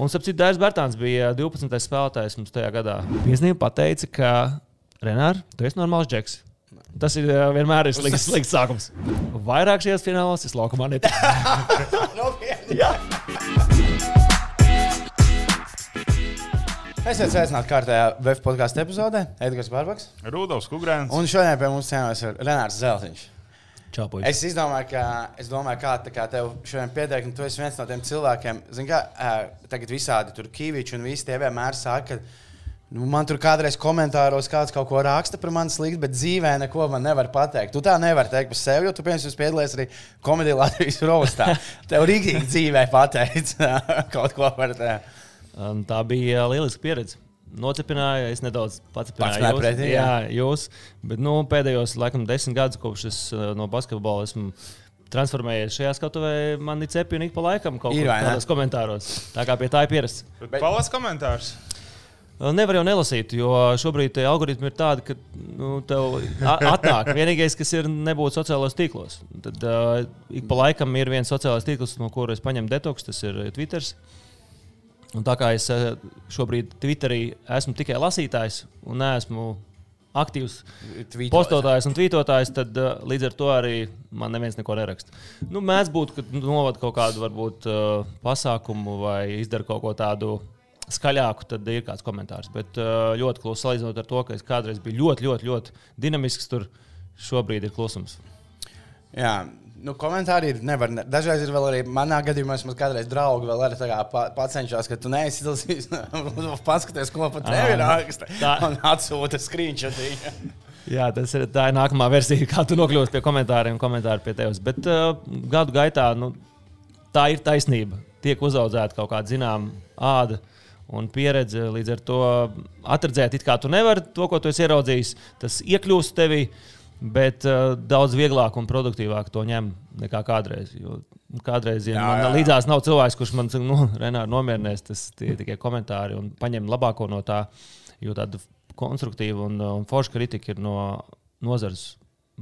Un, ap citu, Dārzs Bērtāns bija 12. spēlētājs mums tajā gadā. Viesnība pateica, ka Renārs, tu esi normāls džeks. Tas ir uh, vienmēr ir slikts, slikts sākums. Vairāk šajos finālos es laukumā netiku. Esiet sveicināti kārtējā VF podkāstu epizodē. Edgars Barbaks. Rudolf Kungrēns. Un šodien pie mums ciemos ir Renārs Zeltiņš. Čau. Es izdomāju, ka es domāju, kā, kā tev šodien pieteikt, tu esi viens no tiem cilvēkiem, kā ā, tagad visādi tur kīviči un visi tie vienmēr saka, ka nu, man tur kādreiz komentāros kāds kaut ko raksta par mani slikti, bet dzīvē neko man nevar pateikt. Tu tā nevari teikt par sevi, jo tu, piemēram, piedalījies arī komēdijā Latvijas rostā. Tev rīktīgi dzīvē pateic kaut ko par tevi. Un tā bija lieliska pieredze. Nocepināja, es nedaudz pats Pacināja jūs. pretī, jā, jā. jūs. Bet nu, pēdējos laikam, desmit gadus, kopš es uh, no basketbola esmu transformējies šajā skatuvē, man ir cepina ik pa laikam kaut tādos komentāros. Tā kā pie tā ir pierasts. Bet- Palas komentārs. Uh, Nevar jau nelasīt, jo šobrīd tie algoritmi ir tādi, ka nu, tev atnāk. Vienīgais, kas ir nebūt sociālajos tīklos. Tad uh, ik pa laikam ir viens sociālais tīkls, no kuras es paņemu detoks, tas ir Twitter. Un tā kā es uh, šobrīd Twitterī esmu tikai lasītājs un neesmu aktīvs Tvītos. postotājs un tvītotājs, tad uh, līdz ar to arī man neviens neko neraksta. Nu, mēdz būt, ka nu, novad kaut kādu varbūt, uh, pasākumu vai izdara kaut ko tādu skaļāku, tad ir kāds komentārs. Bet ļoti klusi salīdzinot ar to, ka es kādreiz biju ļoti, ļoti, ļoti dinamisks, tur šobrīd ir klusums. Jā, nu, komentāri ir. Nevar, ne, dažreiz ir vēl arī manā gadījumā, es kādreiz draugi vēl arī pacenšos, ka tu neesi izlasījis. Paskaties, ko pat tevi Ā, raksta. tā. Un atsūta screenshot. Jā, tas ir, tā ir nākamā versija, kā tu nokļūsi pie komentāriem, komentāri pie tevis. Bet uh, gadu gaitā nu, tā ir taisnība. Tiek uzaudzēta kaut kāda zināmā āda un pieredze. Līdz ar to atradzēt, it kā tu nevari to, ko tu esi ieraudzījis, tas iekļūst tevī. Bet uh, daudz vieglāk un produktīvāk to ņem nekā kādreiz. Jo kādreiz, ja Jā, man jā, līdzās nav cilvēks, kurš man saka, nu, Renāri, nomierinās, tas ir tikai komentāri un paņem labāko no tā. Jo tāda konstruktīva un, un forša kritika ir no nozares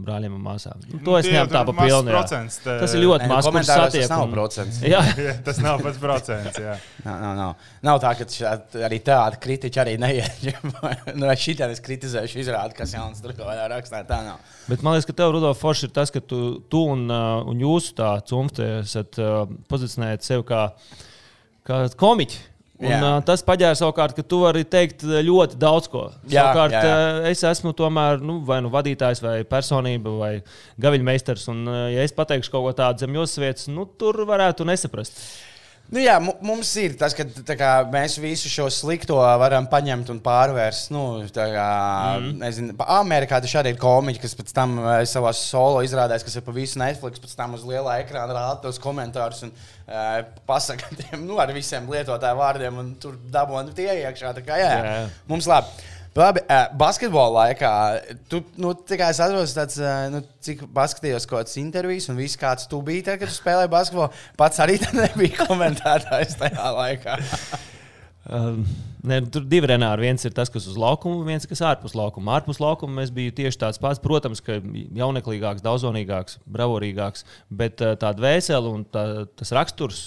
brāļiem un māsām. Nu, to es tā tur pa mazs pilnu. procents, te- Tas ir ļoti Nē, maz, kurš komentāros tas satiek. nav un- procents. Jā, Jā, tas nav pats procents. Jā. Nav, nav, nav. nav tā, ka šā, arī tāda kritika arī neiet. nu, vai šī tāda es kritizēšu, izrāda, kas jauns tur kaut kādā rakstā. Tā nav. Bet man liekas, ka tev, Rudolf, forši ir tas, ka tu, tu un, uh, un jūsu tā cimta esat uh, pozicionēti sevi kā, kā komiķi. Un, Jā. uh, tas paģēra savukārt, ka tu vari teikt ļoti daudz ko. Jā, savukārt, jā, jā. es esmu tomēr nu, vai nu vadītājs, vai personība, vai gaviļmeistars. Un, uh, ja es pateikšu kaut ko tādu zem jūsu vietas, nu, tur varētu nesaprast. Nu, jā, mu- mums ir tas, ka kā, mēs visu šo slikto varam paņemt un pārvērst. Nu, kā, mm. nezinu, Amerikā tas arī ir komiķi, kas pēc tam eh, savā solo izrādās, kas ir pa visu Netflix, pēc tam uz lielā ekrāna rāda tos komentārus un uh, pasaka tiem nu, ar visiem lietotāju vārdiem, un tur dabūna tie iekšā. Kā, jā. Jā. Mums labi. Labi, basketbola laikā, tu, nu, kā es atrodos tāds, nu, cik paskatījos kaut kādas intervijas, un viss kāds tu biji, tad, kad tu spēlēji basketbolu, pats arī nebija komentētājs tajā laikā. Um, ne, tur ir divi renāri. Viens ir tas, kas uz laukuma, viens kas ārpus laukuma. Ārpus laukuma es biju tieši tāds pats. Protams, ka jauneklīgāks, daudzonīgāks, bravurīgāks, bet tā dvēsele un tā, tas raksturs.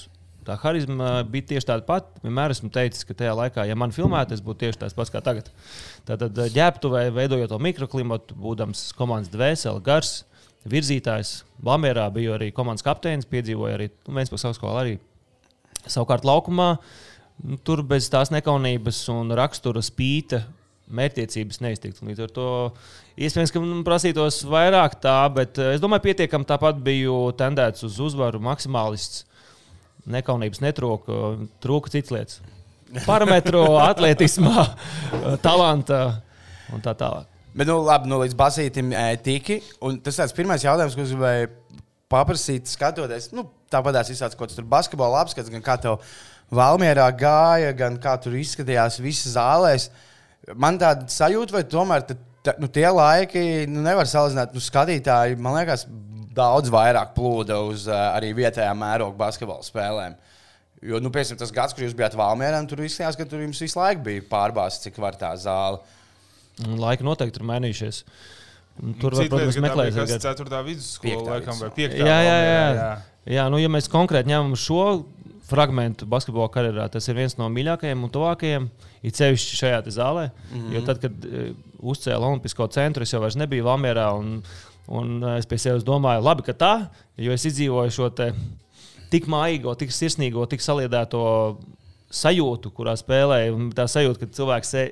Tā harizma bija tieši tāda pati. Vienmēr esmu teicis, ka tajā laikā, ja man filmētu, es būtu tieši tāds pats kā tagad. Tātad uh, ģērbtuvē, veidojot to mikroklimatu, būdams komandas dvēsele, gars, virzītājs. Bamērā biju arī komandas kapteinis, piedzīvoju arī nu, Vēnspils augstskola arī. Savukārt laukumā nu, tur bez tās nekaunības un rakstura spīta mērķtiecības neiztikt. Līdz ar to iespējams, ka man prasītos vairāk tā, bet eh, es domāju, pietiekami tāpat biju tendēts uz uzvaru, maksimālists. Nekaunības netrūka, trūka citas lietas. Parametru, atletismā, talanta un tā tālāk. Bet, nu, labi, nu, līdz basītam e, tiki. Un tas tāds pirmais jautājums, ko gribēju paprasīt, skatoties. Nu, Tāpat tās izsācis kaut kāds tur basketbola apskats, gan kā tev Valmjerā gāja, gan kā tur izskatījās visas zālēs. Man tāda sajūta, vai tomēr tad, tā, nu, tie laiki nu, nevar salīdzināt. Nu, skatītāji, man liekas, daudz vairāk plūda uz uh, arī vietējā mēroga basketbola spēlēm. Jo, nu, piemēram, tas gads, kad jūs bijāt Valmjerā, tur izskatījās, ka tur jums visu laiku bija pārbāzts, cik var tā zāle. Un Laika noteikti ir mainījušies. Tur var, protams, meklēt. kas 4. vidusskola, laikam, vai vidusskola. 5. Jā, jā, jā. Jā, nu, ja mēs konkrēti ņemam šo fragmentu basketbola karjerā. Tas ir viens no mīļākajiem un tuvākajiem, it sevišķi šajā te zālē. Mm -hmm. Jo tad, kad uh, uzcēla Olimpisko centru, es jau vairs nebiju Valmjerā. Un, un es pie sevis domāju, labi, ka tā, jo es izdzīvoju šo tik mājīgo, tik sirsnīgo, tik saliedēto sajūtu, kurā spēlēju. Un tā sajūta, ka cilvēks sē,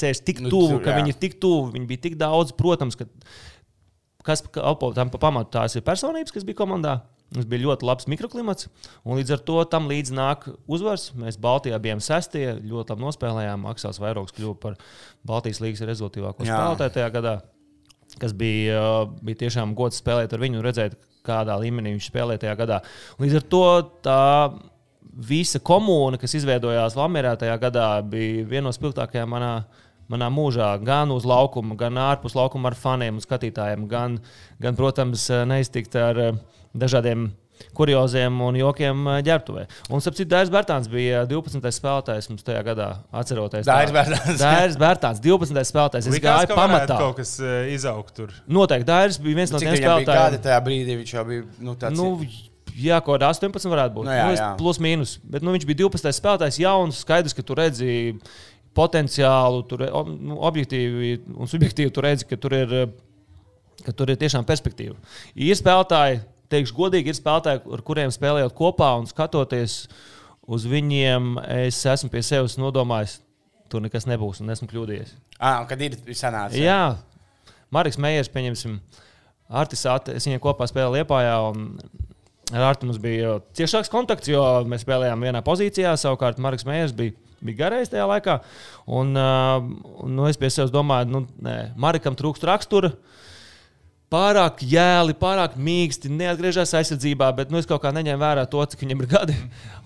sēž tik Nu, tuvu, tu- ka jā. viņi ir tik tuvu, viņi bija tik daudz. Protams, ka kas kalpo tam pa pamatu, tās ir personības, kas bija komandā. Mums bija ļoti labs mikroklimats, un līdz ar to tam līdzi nāk uzvars. Mēs Baltijā bijām sestie, ļoti labi nospēlējām. Maksās Vairogs kļuva par Baltijas līnijas rezultātīvāko spēlētāju tajā gadā, kas bija, uh, bija tiešām gods spēlēt ar viņu un redzēt, kādā līmenī viņš spēlēja tajā gadā. Līdz ar to tā visa komūna, kas izveidojās Lamērā tajā gadā, bija viena no spilgtākajām manā manā mūžā, gan uz laukuma, gan ārpus laukuma ar faniem un skatītājiem, gan, gan protams, neiztikt ar eh, dažādiem kurioziem un jokiem eh, ģērbtuvē. Un, starp citu, Dairis Bērtāns bija 12. spēlētājs mums tajā gadā, atceroties. Dairis Bērtāns. Dairis Bērtāns, 12. spēlētājs. Es Likās, gāju pamatā. kaut kas eh, izaugt tur. Noteikti Dairis bija viens no Cik tiem viņam bija spēlētājiem. gadi tajā brīdī? Viņš jau bija nu, tāds Nu, jā, kaut kāda 18 varētu būt. Nu, jā, nu, jā. plus mīnus. Bet nu, viņš bija 12. spēlētājs, jauns. Skaidrs, ka tu redzi potenciālu, tur nu, objektīvi un subjektīvi tu redzi, ka tur ir, eh, ka tur ir tiešām perspektīva. Ir spēlētāji, teikšu godīgi, ir spēlētāji, ar kuriem spēlējot kopā un skatoties uz viņiem, es esmu pie sevis nodomājis, tur nekas nebūs un esmu kļūdījies. Ah, kad ir sanācis? Jā, Marks Meijers, pieņemsim, Artis es viņiem kopā spēlēju Liepājā. un Ar Artu mums bija ciešāks kontakts, jo mēs spēlējām vienā pozīcijā. Savukārt Marks Meijers bija, bija garais tajā laikā. Un, uh, nu, es pie sevis domāju, nu, nē, Markam trūkst rakstura. Pārāk jēli, pārāk mīksti, neatgriežas aizsardzībā, bet nu, es kaut kā neņēmu vērā to, cik viņam ir gadi.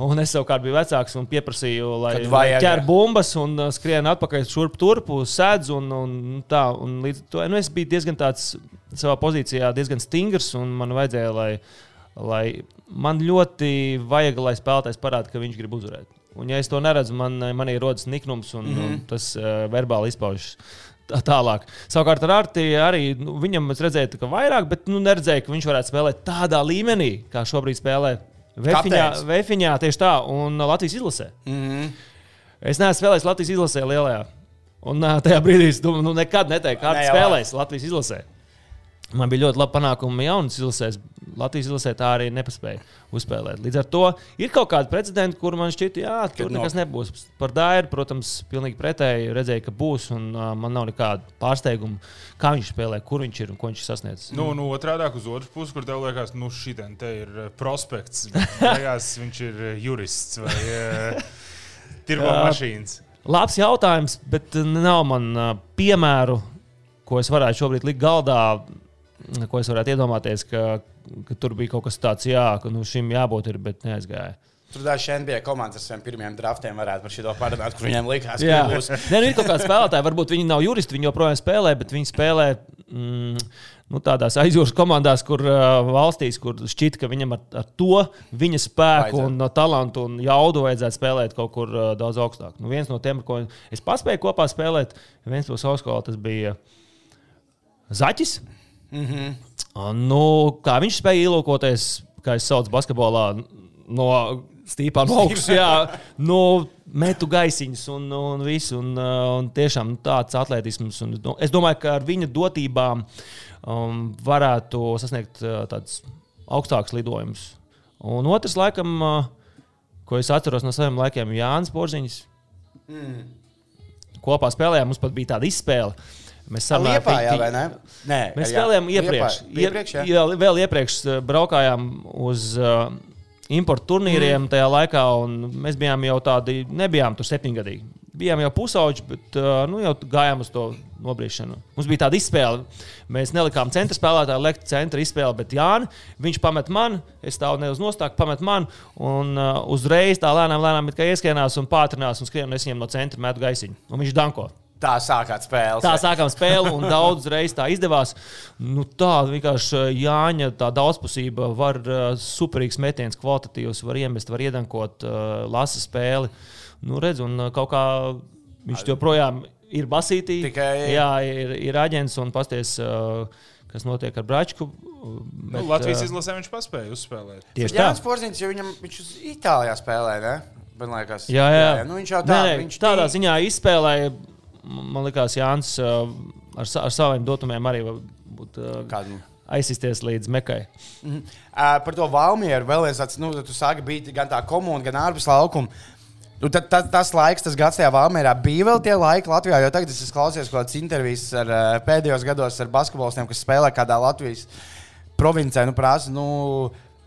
Un es savukārt biju vecāks un pieprasīju, lai ķer bumbas un uh, skrien atpakaļ šurp turpu, sēdz un, un tā. Un līdz to nu, es biju diezgan tāds savā pozīcijā, diezgan stingrs un man vajadzēja, lai, lai man ļoti vajag, lai spēlētājs parāda, ka viņš grib uzvarēt. Un, ja es to neredzu, man, man ir rodas niknums un, mm -hmm. un tas uh, verbāli izpaužas. Tā, tālāk. Savukārt ar Arti arī nu, viņam es redzēju, ka vairāk, bet nu, neredzēju, ka viņš varētu spēlēt tādā līmenī, kā šobrīd spēlē. Vēfiņā. Vēfiņā tieši tā, un Latvijas izlasē. Mm -hmm. Es neesmu spēlējis Latvijas izlasē lielajā. Un tajā brīdī es domāju, nu nekad neteiktu, kāda Ne spēlējis Latvijas izlasē. Man bija ļoti labi panākumi jaunas izlasēs. Latvijas izlasē tā arī nepaspēja uzspēlēt. Līdz ar to ir kaut kāda precedenta, kur man šķiet, jā, tur Kad no- nekas nebūs. Par Dairu, protams, pilnīgi pretēji redzēju, ka būs. Un uh, man nav nekāda pārsteiguma, kā viņš spēlē, kur viņš ir un ko viņš ir sasniedzis. Nu, nu otrādi uz otras puses, kur tev liekas, nu, šī te ir prospekts. Beigās viņš ir jurists vai uh, tirgo mašīnas. Labs jautājums, bet nav man uh, piemēru, ko es varētu šobrīd likt galdā, ko es varētu iedomāties, ka, ka tur bija kaut kas tāds, jā, ka nu, šim jābūt, ir, bet neaizgāja. Tur dažs NBA komandas ar saviem pirmiem draftiem varētu par šo parunāt, kur viņiem likās, ka būs. Nē, nu, ir kaut kādi spēlētāji, varbūt viņi nav juristi, viņi joprojām spēlē, bet viņi spēlē mm, nu, tādās aizjūras komandās, kur uh, valstīs, kur šķiet, ka viņam ar, ar to viņa spēku Vajadzētu. un uh, talantu un jaudu vajadzētu spēlēt kaut kur uh, daudz augstāk. Nu, viens no tiem, ko es paspēju kopā spēlēt, viens no savas skolas, tas bija Zaķis. Mm -hmm. Nu, kā viņš spēja ielūkoties, kā es saucu, basketbolā no stīpām augšas, jā, nu, metu gaisiņus un, un visu. Un, uh, un tiešām tāds atletisms. Un, nu, es domāju, ka ar viņa dotībām um, varētu sasniegt uh, tādus augstākus lidojumus. Un otrs, laikam, uh, ko es atceros no saviem laikiem, Jānis Porziņš. Mm. Kopā spēlējām, mums pat bija tāda izspēle. Mēs ne? Nē, Mēs jā. spēlējām iepriekš. Iepriekš jā. jā, vēl iepriekš uh, braukājām uz uh, importu turnīriem mm. tajā laikā, un mēs bijām jau tādi, nebijām tur septiņgadīgi. Bijām jau pusauģi, bet uh, nu, jau gājām uz to nobriešanu. Mums bija tāda izspēle. Mēs nelikām centra spēlētāju, lekt centra izspēli, bet Jānis, viņš pamet man, es stāvu nedaudz nostāk, pamet man, un uh, uzreiz tā lēnām, lēnām ieskienās un pātrinās un skrien, un es viņam no centra metu gaisiņu. Un viņš danko. Tā sākāt spēles. Tā sākām spēli, un daudz reizes tā izdevās. Nu, tā vienkārši uh, Jāņa tā daudzpusība var uh, superīgs metiens, kvalitatīvs, var iemest, var iedankot, uh, lasa spēli. Nu, redz, un kaut kā viņš joprojām ir basītī. Tikai- Jā, ir, ir aģents un pasties. Kas notiek ar Brāčku? Nu, Latvijas izlasē viņš paspēja uzspēlēt. Tieši tā. Jānis Porziņš, jo viņam viņš uz Itālijā spēlē, ne? Man liekas, Jā, jā. jā. Nu, viņš jau tā, Nē, nē, viņš tādā tī- ziņā izspēlēja. Man liekas, Jānis uh, ar, ar saviem dotumiem arī var būt uh, Kādu? aizsisties līdz mekai. Mhm. Uh, par to Valmieru vēl viens tāds, nu, būt gan tā komuna, gan ārpus laukuma. Nu, tad, tad, tas laiks, tas gads tajā Valmērā bija vēl tie laiki Latvijā, jo tagad es klausies kaut kādas intervijas ar uh, pēdējos gados ar basketbolistiem, kas spēlē kādā Latvijas provincē. Nu, prasa, nu,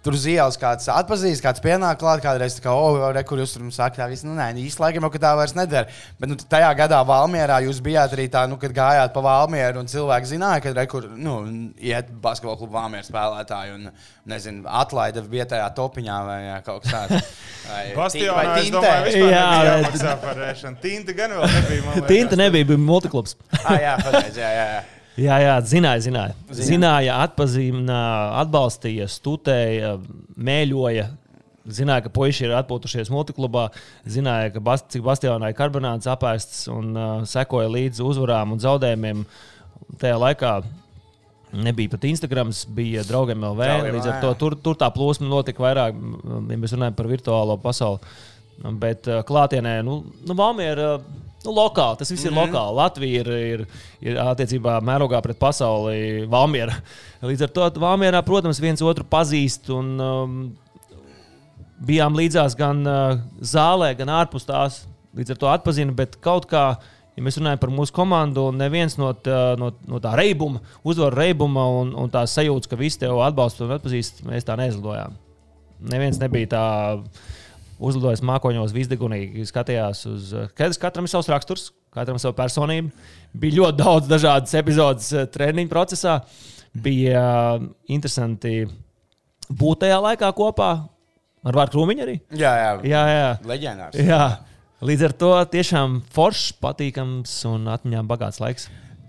Tur uz ielas kāds atpazīst, kāds pienāk klāt, kādreiz tā kā, oh, re, kur jūs tur sakāt, tā viss, nu, nē, īsti laikam jau, ka tā vairs nedara. Bet, nu, tajā gadā Valmierā jūs bijāt arī tā, nu, kad gājāt pa Valmieru un cilvēki zināja, ka, re, kur, nu, iet basketbola klubu Valmieras spēlētāji un, nezinu, atlaida vietējā topiņā vai jā, kaut kas tāds. Vai Bastionā, es domāju, vispār Jā, par ēšanu. Tinta gan vēl nebija. Tinta nebija, bija multiklubs. Ah, jā, pareizi, jā, jā. jā. Jā, jā, zināja, zināja. Zināja. Zināja, atpazīstināja, atbalstīja, stutēja, mēļoja. Zināja, ka puiši ir atpūtušies multiklubā, zināja, ka bast, cik bastionā ir karbonāts apēsts un uh, sekoja līdzi uzvarām un zaudējumiem. Tajā laikā nebija pat Instagram, bija draugiem LV. Līdz ar to tur, tur tā plūsma notika vairāk, ja mēs runājam par virtuālo pasauli. Bet uh, klātienē, nu, nu Valmiera. Nu, lokāli, tas viss ir mm -hmm. lokāli. Latvija ir, ir, ir attiecībā mērogā pret pasauli Valmiera. Līdz ar to Valmierā, protams, viens otru pazīst. Un, um, bijām līdzās gan uh, zālē, gan ārpus tās. Līdz ar to atpazina, bet kaut kā, ja mēs runājam par mūsu komandu, neviens no tā, no, no tā reibuma, uzvaru reibuma un, un tā sajūta, ka visi tevi atbalsta un atpazīst, mēs tā neizlidojām. Neviens nebija tā uzlidojis mākoņos, visdegunīgi skatījās uz. Katrs, katram ir savs raksturs, katram ir sava personība. Bija ļoti daudz dažādas epizodes eh, treniņu procesā. Bija uh, interesanti būt tajā laikā kopā ar Vārku Krūmiņu arī. Jā, jā. Jā, jā. Leģendārs. jā. Līdz ar to tiešām foršs, patīkams un atmiņām bagāts laiks.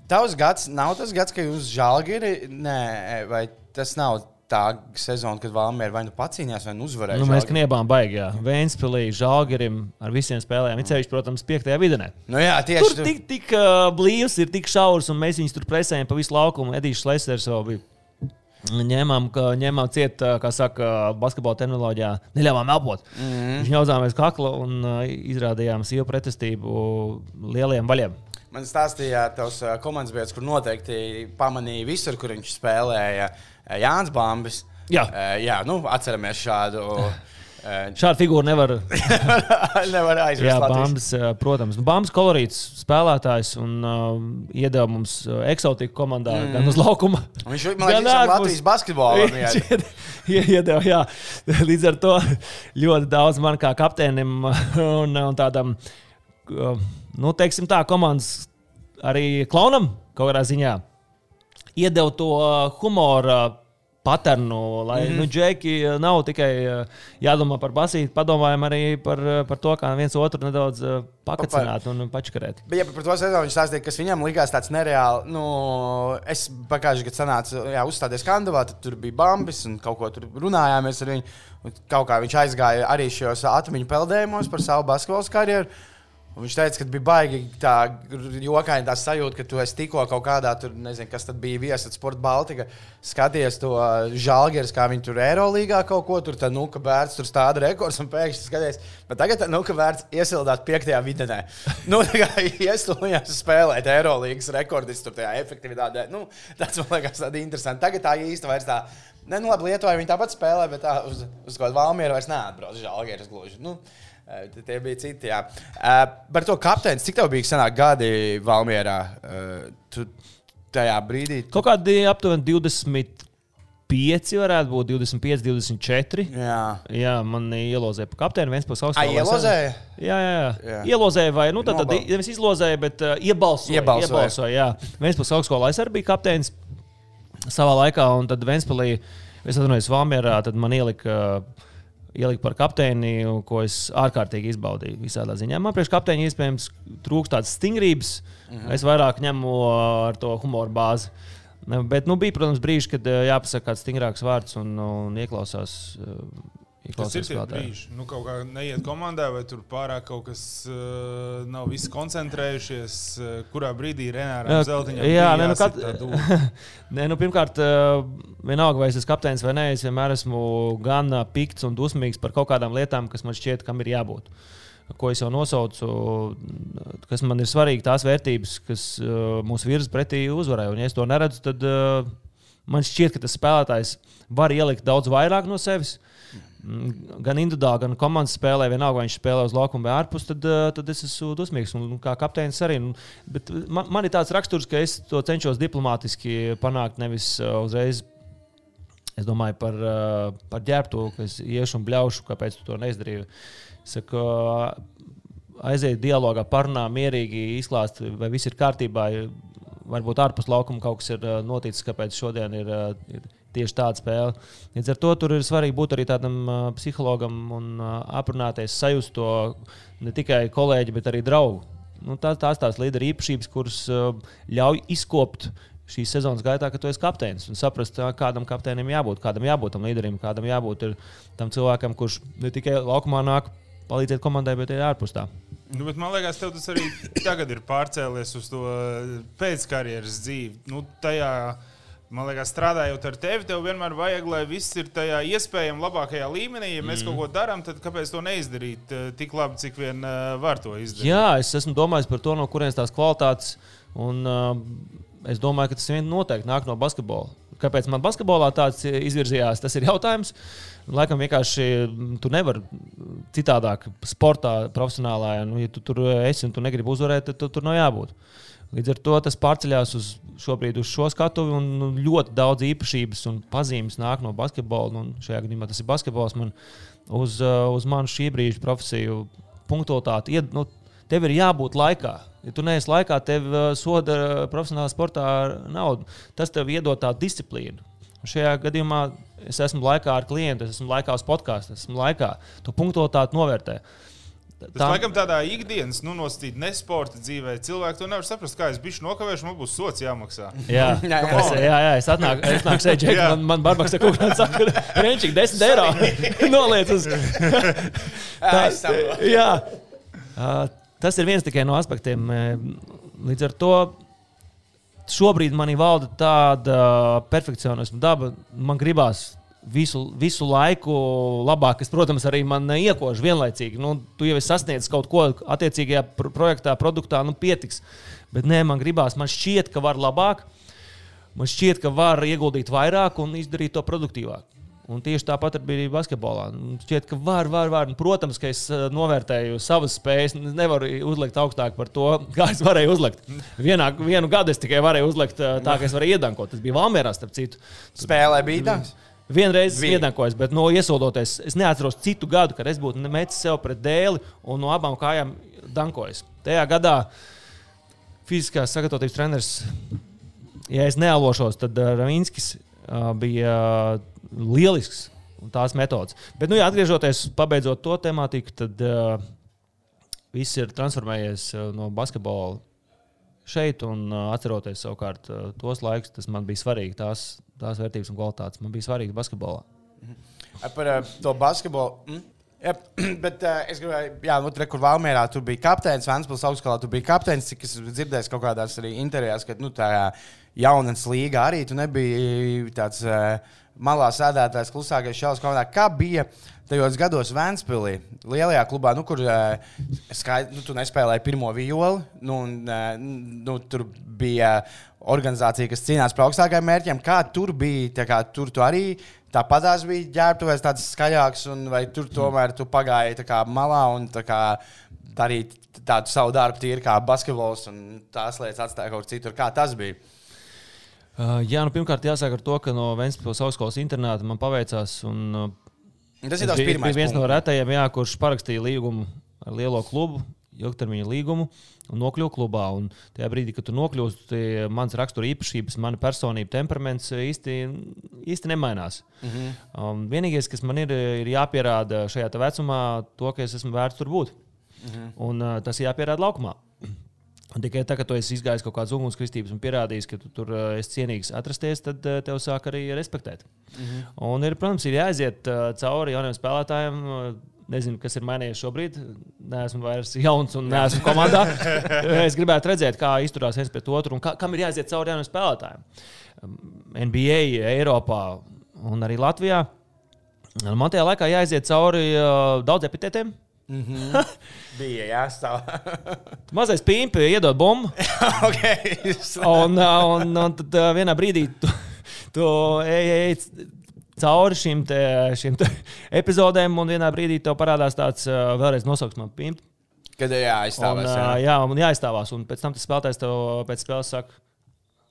Tavs gads nav tas gads, kad jūs nē, vai tas nav tā sezona, kad Valmiera vai nu pacīnījās, vai nu uzvarēja. Nu, mēs kniebām baigā. Vēnspēlī, Žalgirim ar visiem. It sevišķi, protams, piektajā vidē. Nu, jā, tieši Tur tik, tik uh, blīvs, ir tik šaurs, un mēs viņus tur presējam pa visu laukumu. Edijs Lesers vēl bija. Ņēmām, ka, ņēmām ciet, ā, kā saka, basketbola terminoloģijā, neļāvām elpot. Mm. -hmm. Viņš ņauzāmies kakla un uh, izrādījām sīvu pretestību lieliem vaļiem. Man stāstīja, tavs ā, komandas biedrs, kur noteikti pamanīja visur, kur viņš spēlēja ā, Jānis Bambis. Jā. Ā, jā nu, atceramies šādu. ā, Šādu figūru nevar. Nevar aizmirst. Jā, Latvijas. Ā, protams. Nu, Bambas kolorīts spēlētājs un uh, iedeva mums eksotiku komandā mm. gan uz laukuma. Viņš man liekas, ka Latvijas basketbolā Viņš ied- ie- iedeva, jā. Līdz ar to ļoti daudz man kā kapteinim un, un tādam, nu, teiksim tā, komandas arī klaunam kaut kādā ziņā iedeva to uh, humora paternu, lai mm -hmm. nu, džeki nav tikai uh, jādomā par basīti, padomājam arī par, uh, par to, kā viens otru nedaudz uh, pakacināt un pačakarēt. Bet, ja par to sezonu viņš stāstīja, kas viņam likās tāds nereāls. Nu, es pagājušajā gadā sanācu, jā, uzstāties Kandavā, tad tur bija Bambis un kaut ko tur runājāmies ar viņu. Kaut kā viņš aizgāja arī šajos atmiņu peldējumos par savu basketbola karjeru. Un viņš teica, ka bija baigi tā jokaini tā sajūta, ka tu esi tikko kaut kādā tur, nezinu, kas tad bija viesis Sports Baltika. Skaties to žālgeris, kā viņi tur Eirolandā kaut ko tur, tā nuka bērns tur stāda rekords un pēkšņi skaties. Bet tagad tā nuka bērns iesildās piektajā vidē. Nu, tā kā iestājās spēlēt Eirolandas rekordis tur tajā efektivitātē. Nu, tas man liekas tāds interesants. Tagad tā īsti vairs tā. Ne, nu, labi, Lietuvā viņi tāpat spēlē, bet tā uz, uz kaut kādu valmieru vairs neatbrauc žālgeris gluži. Nu, Tie bija citi. Jā. Uh, par to kapteini, cik tev bija senāk gadi Valmjerā? Tu tajā brīdī. Kaut kādi aptuveni 25, varētu būt 25, 24. Jā, Jā, man ielozēja pa kapteini, viens pēc augstā. Ai, ielozēja? Jā, jā, jā. Jā. Ielozēja, vai nu, tad, tad nevis izlozēja, bet uh, iebalsoja. Iebalsoja. iebalsoja jā. Vēnspils augstskolā es arī biju kapteinis savā laikā, un tad Vēnspilī, es atvainojos Vāmjerā, tad man ielika. Uh, Ielika par kapteini, ko es ārkārtīgi izbaudīju visādā ziņā. Man priekš kapteiņa iespējams trūkst tādas stingrības. -hmm. Es vairāk ņemu ar to humoru bāzi. Bet nu, bija, protams, brīži, kad uh, jāpasaka kāds stingrāks vārds un, un ieklausās, uh, Kas ir tie brīži? Nu, kaut kā neiet komandā, vai tur pārāk kaut kas uh, nav visi koncentrējušies. Uh, kurā brīdī Renāram Zeltiņam jā, nē, nu, dūma? Nē, nu, pirmkārt, eh, vienalga, vai es esmu kapteinis vai nē, es vienmēr esmu gan pikts un dusmīgs par kaut kādām lietām, kas man šķiet, kam ir jābūt. Ko es jau nosaucu, kas man ir svarīgi, tās vērtības, kas uh, mūsu virza pretī uzvarai. Un, ja es to neredzu, tad uh, man šķiet, ka tas spēlētājs var ielikt daudz vairāk no sevis. Mm, Gan individuāli, gan komandas spēlē, vienalga, vai viņš spēlē uz laukuma vai ārpus, tad, uh, tad es esmu dusmīgs. Un, kā kapteinis arī. Nu, bet man, man ir tāds raksturs, ka es to cenšos diplomātiski panākt, nevis uh, uzreiz. Es domāju par, par ģērbtu, ka es iešu un bļaušu, kāpēc tu to neizdarīji. Saku, aiziet dialogā, parunā, mierīgi izklāst, vai viss ir kārtībā. Varbūt ārpus laukuma kaut kas ir noticis, kāpēc šodien ir, ir tieši tāda spēle. Līdz ar to tur ir svarīgi būt arī tādam uh, psihologam un uh, aprunāties, sajust to ne tikai kolēģi, bet arī draugu. Nu, tās tās tās līderu īpašības, kuras uh, ļauj izkopt šīs sezonas gaitā, ka tu esi kapteinis un saprast, kādam kapteinim jābūt, kādam jābūt tam līderim, kādam jābūt tam cilvēkam, kurš ne tikai laukumā nāk palīdzēt komandai, bet arī ārpus tā. Nu, bet man liekas, tas arī tagad ir pārcēlies uz to pēckarjeras dzīvi. Nu, tajā, man liekas, strādājot ar tevi, tev vienmēr vajag, lai viss ir tajā iespējami labākajā līmenī. Ja mēs mm. kaut ko darām, tad kāpēc to neizdarīt eh, tik labi, cik vien eh, var to izdarīt? Jā, es esmu domājis par to, no kurienes tās kvalitātes. Un, uh, es domāju, ka tas vien noteikti nāk no basketbola. Kāpēc man basketbolā tāds izvirzījās, tas ir jautājums. Laikam vienkārši mm, tu nevari citādāk sportā, profesionālā. Ja, nu, ja tu tur esi un tu negribi uzvarēt, tad tu, tur nav jābūt. Līdz ar to tas pārceļās uz šobrīd uz šo skatuvi, un nu, ļoti daudz īpašības un pazīmes nāk no basketbola. Nu, šajā gadījumā tas ir basketbols. Man uz, uh, uz manu šī brīža profesiju punktualitāti. Ied, nu, tev ir jābūt laikā. Ja tu neesi laikā, tev uh, soda uh, profesionālā sportā naudu. Tas tev iedod tādu disciplīnu. Un Šajā gadījumā es esmu laikā ar klientu, es esmu laikā uz podkāstu, es esmu laikā. Tu punktualitāti novērtē. Tas tā... laikam tādā ikdienas, nu, nosacīt nesporta dzīvē, cilvēki to nevar saprast. Kā es biju nokavējuši, man būs sots jāmaksā. Jā, Jā, jā. es, jā, jā, es atnāku, es nāku šeit, Džek, man, man barbaks ar kaut kādu saka, renčīgi 10 eiro. Noliec uz. Saprotu. jā. Uh, tas ir viens tikai no aspektiem. Uh, Līdz ar to šobrīd manī valda tāda perfekcionisma daba. Man gribās visu, visu laiku labāk, kas, protams, arī man iekož vienlaicīgi. Nu, tu jau esi sasniedzis kaut ko attiecīgajā pro- projektā, produktā, nu pietiks. Bet nē, man gribās, man šķiet, ka var labāk. Man šķiet, ka var ieguldīt vairāk un izdarīt to produktīvāk. Un tieši tāpat arī bija basketbolā. Šķiet, ka var, var, var. Un, Protams, ka es eh, novērtēju savas spējas. Es Nevaru uzlikt augstāk par to, kā es varēju uzlikt. Vienā, vienu gadu es tikai varēju uzlikt eh, tā, ka es varēju iedankot. Tas bija Valmērā, starp citu. Spēlē bija tāds. Vienreiz Vienu. iedankojis, bet no iesoldoties, es neatceros citu gadu, kad es būtu metis sev pret dēli un no abām kājām dankojis. Tajā gadā fiziskās sagatavotības treneris, ja es nealošos, tad uh, Ravinskis bija uh, lielisks. un Tās metodas. Bet, nu, ja atgriežoties, pabeidzot to tematiku, tad uh, viss ir transformējies uh, no basketbola šeit, un uh, atceroties savukārt uh, tos laikus, tas man bija svarīgi. Tās, tās vērtības un kvalitātes man bija svarīgas basketbolā. Par uh, to basketbolu. Mm? Jā, bet uh, es gribēju, jā, nu, tur, kur Valmērā tur bija kapteinis, Vanspils augstskolā tur bija kapteinis, cik es dzirdēju kaut kādās arī intervijās, ka nu, tā jaunas līga arī tu nebija tāds uh, malā sēdētājs, klusākais šāds komandā. Kā bija tajos gados Vanspilī, lielajā klubā, nu, kur uh, skaid, nu, tu nespēlēji pirmo violi, nu, un, uh, nu, tur bija organizācija, kas cīnās par augstākajiem mērķiem. Kā tur bija? Kā, tur tu arī tāpat bija ģērbtuvēs tāds skaļāks, un vai tur tomēr tu pagāji tā kā malā un tā kā darīt tādu savu darbu, tīri kā basketbols, un tās lietas atstāja kaut kur citur. Kā tas bija? Uh, jā, nu, pirmkārt, jāsaka ar to, ka no Vēncpilsnes augstskolas internāta man paveicās. Un, uh, Tas ir tas pirmais. viens no punkts. retajiem, jā, kurš parakstīja līgumu ar lielo klubu, ilgtermiņa līgumu, un nokļuvu klubā. Un tajā brīdī, kad tu nokļūsti, mans rakstura īpašības, mana personība, temperaments īsti, īsti nemainās. Mm. -hmm. um, vienīgais, kas man ir, ir jāpierāda šajā vecumā, to, ka es esmu vērts tur būt. Mm -hmm. Un uh, tas ir jāpierāda laukumā. Un tikai tā, ka tu esi izgājis kaut kādas ugunskristības un pierādījis, ka tu tur esi cienīgs atrasties, tad tev sāk arī respektēt. Mm -hmm. Un, ir, protams, ir jāaiziet uh, cauri jauniem spēlētājiem. Uh, Nezinu, kas ir mainījies šobrīd. Nē, esmu vairs jauns un neesmu komandā. es gribētu redzēt, kā izturās viens pret otru un kā, kam ir jāiziet cauri jauniem spēlētājiem. NBA, Eiropā un arī Latvijā. Man tajā laikā jāiziet cauri uh, daudz epitētiem. Mm -hmm. Bija jāstāv. Mazais pīns iedod bumbu. okay. un, un, un tad vienā brīdī tu, tu ej, ej cauri šīm, te, šīm te epizodēm, un vienā brīdī tev parādās tāds vēlreiz nosauks man pīns. Kad jāizstāvās. Un, jā. jā, un jāizstāvās. Un pēc tam tas spēlētājs tev pēc spēles saka,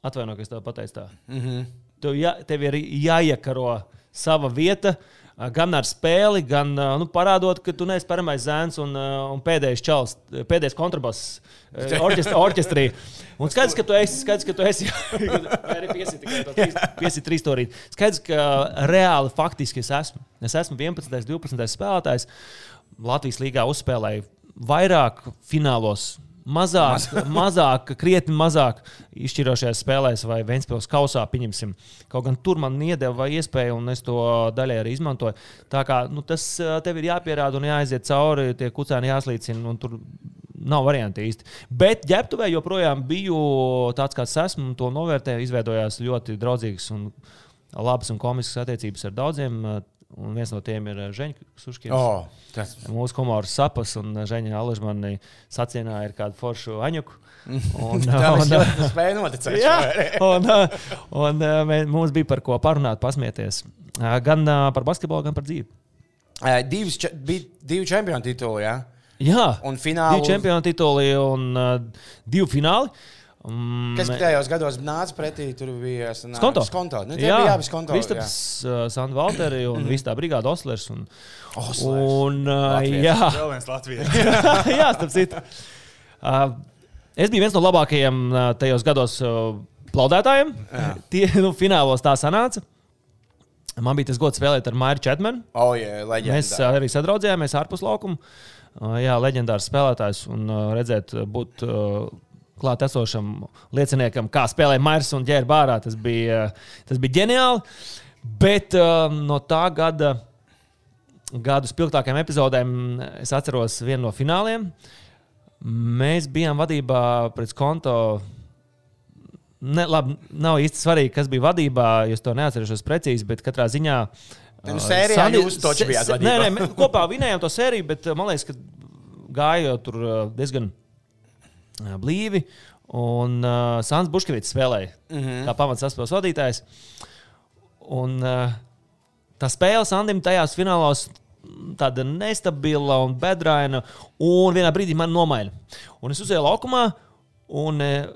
atvaino, ka es tev pateicu tā. Mm -hmm. Tev, jā, tev ir jāiekaro sava vieta. Uh, gan ar spēli, gan nu, parādot, ka tu neesi pirmais zēns un, un pēdējais čels, pēdējais kontrabass orķest, orķestrī. Un skaidrs, ka tu esi, skaidrs, ka tu esi arī piesīt trīs stūrī. Skaidrs, ka reāli faktiski es esmu. Es esmu 11. un 12. spēlētājs. Latvijas līgā uzspēlēju vairāk finālos mazāk, mazāk, krietni mazāk izšķirošajās spēlēs vai Vēncpils kausā, pieņemsim. Kaut gan tur man iedeva iespēju, un es to daļai arī izmantoju. Tā kā nu, tas tev ir jāpierāda un jāaiziet cauri, tie kucēni jāslīcina, un tur nav variantu īsti. Bet ģērbtuvē joprojām biju tāds, kāds esmu, un to novērtēju. Izveidojās ļoti draudzīgas un labas un komiskas attiecības ar daudziem Un viens no tiem ir Žēņš Suškins. Oh, tas... Mūsu humors sapas, un Žēņa Alažmani sacienāja ar kādu foršu aņuku. Un, tā un, un, spēja noticēt. Jā, un, un, un mums bija par ko parunāt, pasmieties. Gan par basketbolu, gan par dzīvi. Divas, bija divi čempionu tituli, jā? Jā, un fināli. Divi čempionu tituli un uh, divi fināli. Uh, Mm, Kas tajos gados nāca pretī? Tur bija skonto. skonto. Nu, jā, bija jābūt skonto. Vistaps, uh, Sandu Valteri un mm. visa tā brigāda Oslers. Un, Oslers. un, uh, jā, vēl viens Latvijas. jā, starp citu. Uh, es biju viens no labākajiem uh, tajos gados uh, plaudētājiem. Jā. Tie nu, finālos tā sanāca. Man bija tas gods spēlēt ar Maiju Četmanu. Oh, yeah, Mēs uh, arī sadraudzējāmies ārpus laukuma. Uh, jā, leģendārs spēlētājs un uh, redzēt, būt. Uh, klāt esošam lieciniekam, kā spēlēja Mairs un ģērba bārā. Tas bija, tas bija ģeniāli. Bet um, no tā gada, gadu spilgtākajām epizodēm es atceros vienu no fināliem. Mēs bijām vadībā pret konto. Ne, labi, nav īsti svarīgi, kas bija vadībā. Es to neatceros precīzi, bet katrā ziņā. Nu, sērijā Sandi, jūs taču bijāt vadībā. Nē, nē, kopā vinējām to sēriju, bet man liekas, ka gāja tur diezgan blīvi. Un uh, Sants Buškevits spēlēja mm -hmm. kā pamats saspēles vadītājs. Un uh, tā spēle Sandim tajās finālos tāda nestabila un bedraina. Un vienā brīdī man nomaina. Un es uzēju laukumā, un uh,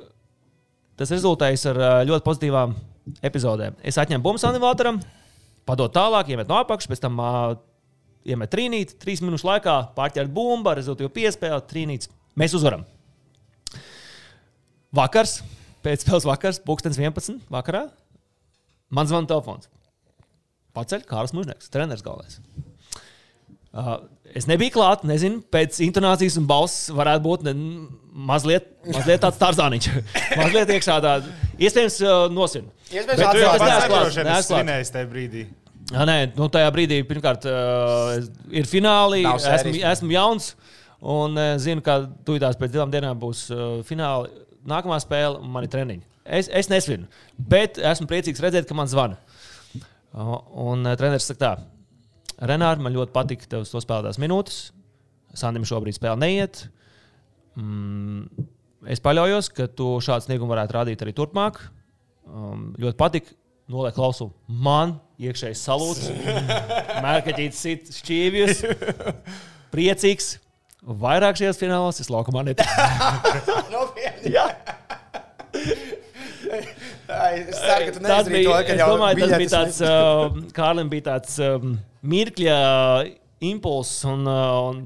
tas rezultējas ar uh, ļoti pozitīvām epizodēm. Es atņemu bumbu Sandim Valteram, padodu tālāk, iemet no apakšas, pēc tam uh, iemet trīnīti, trīs minūšu laikā pārķert bumbu, rezultātu piespēlēt, trīnītis. Mēs uzvaram. Vakars, pēcspēles vakars, pūkstens 11. vakarā. Man zvana telefons. Paceļ Kārls Mužnieks, treneris galvenais. Uh, es nebiju klāts, nezinu, pēc intonācijas un balss varētu būt ne, mazliet, mazliet tāds tārzāniņš. mazliet iekšā tādā. Iespējams, uh, nosin. Iespējams, tas ir pats neatklāts tajā brīdī. Jā, nē, nu, tajā brīdī, pirmkārt, uh, ir fināli. Esmu, esmu jauns un uh, zinu, ka tūlītās pēc divām dienām būs uh, fināli nākamā spēle man ir treniņi. Es, es nesvinu, bet esmu priecīgs redzēt, ka man zvana. Un uh, treneris saka, tā, Renāri, man ļoti patīk tev to spēlētās minūtes. Sandim šobrīd spēle neiet. Mm, es paļaujos, ka tu šādu sniegumu varētu rādīt arī turpmāk. Um, ļoti patīk. Noliek klausu. Man iekšējais salūts, mērķis, sit šķīvjus. Priecīgs. Vairāk šajos finālos es laukumā netiku. Nopietni! Es ceru, ka tu bija, to, ka domāju, tas bija tāds, uh, Kārlim bija tāds um, mirkļa impulss. Un, uh, un,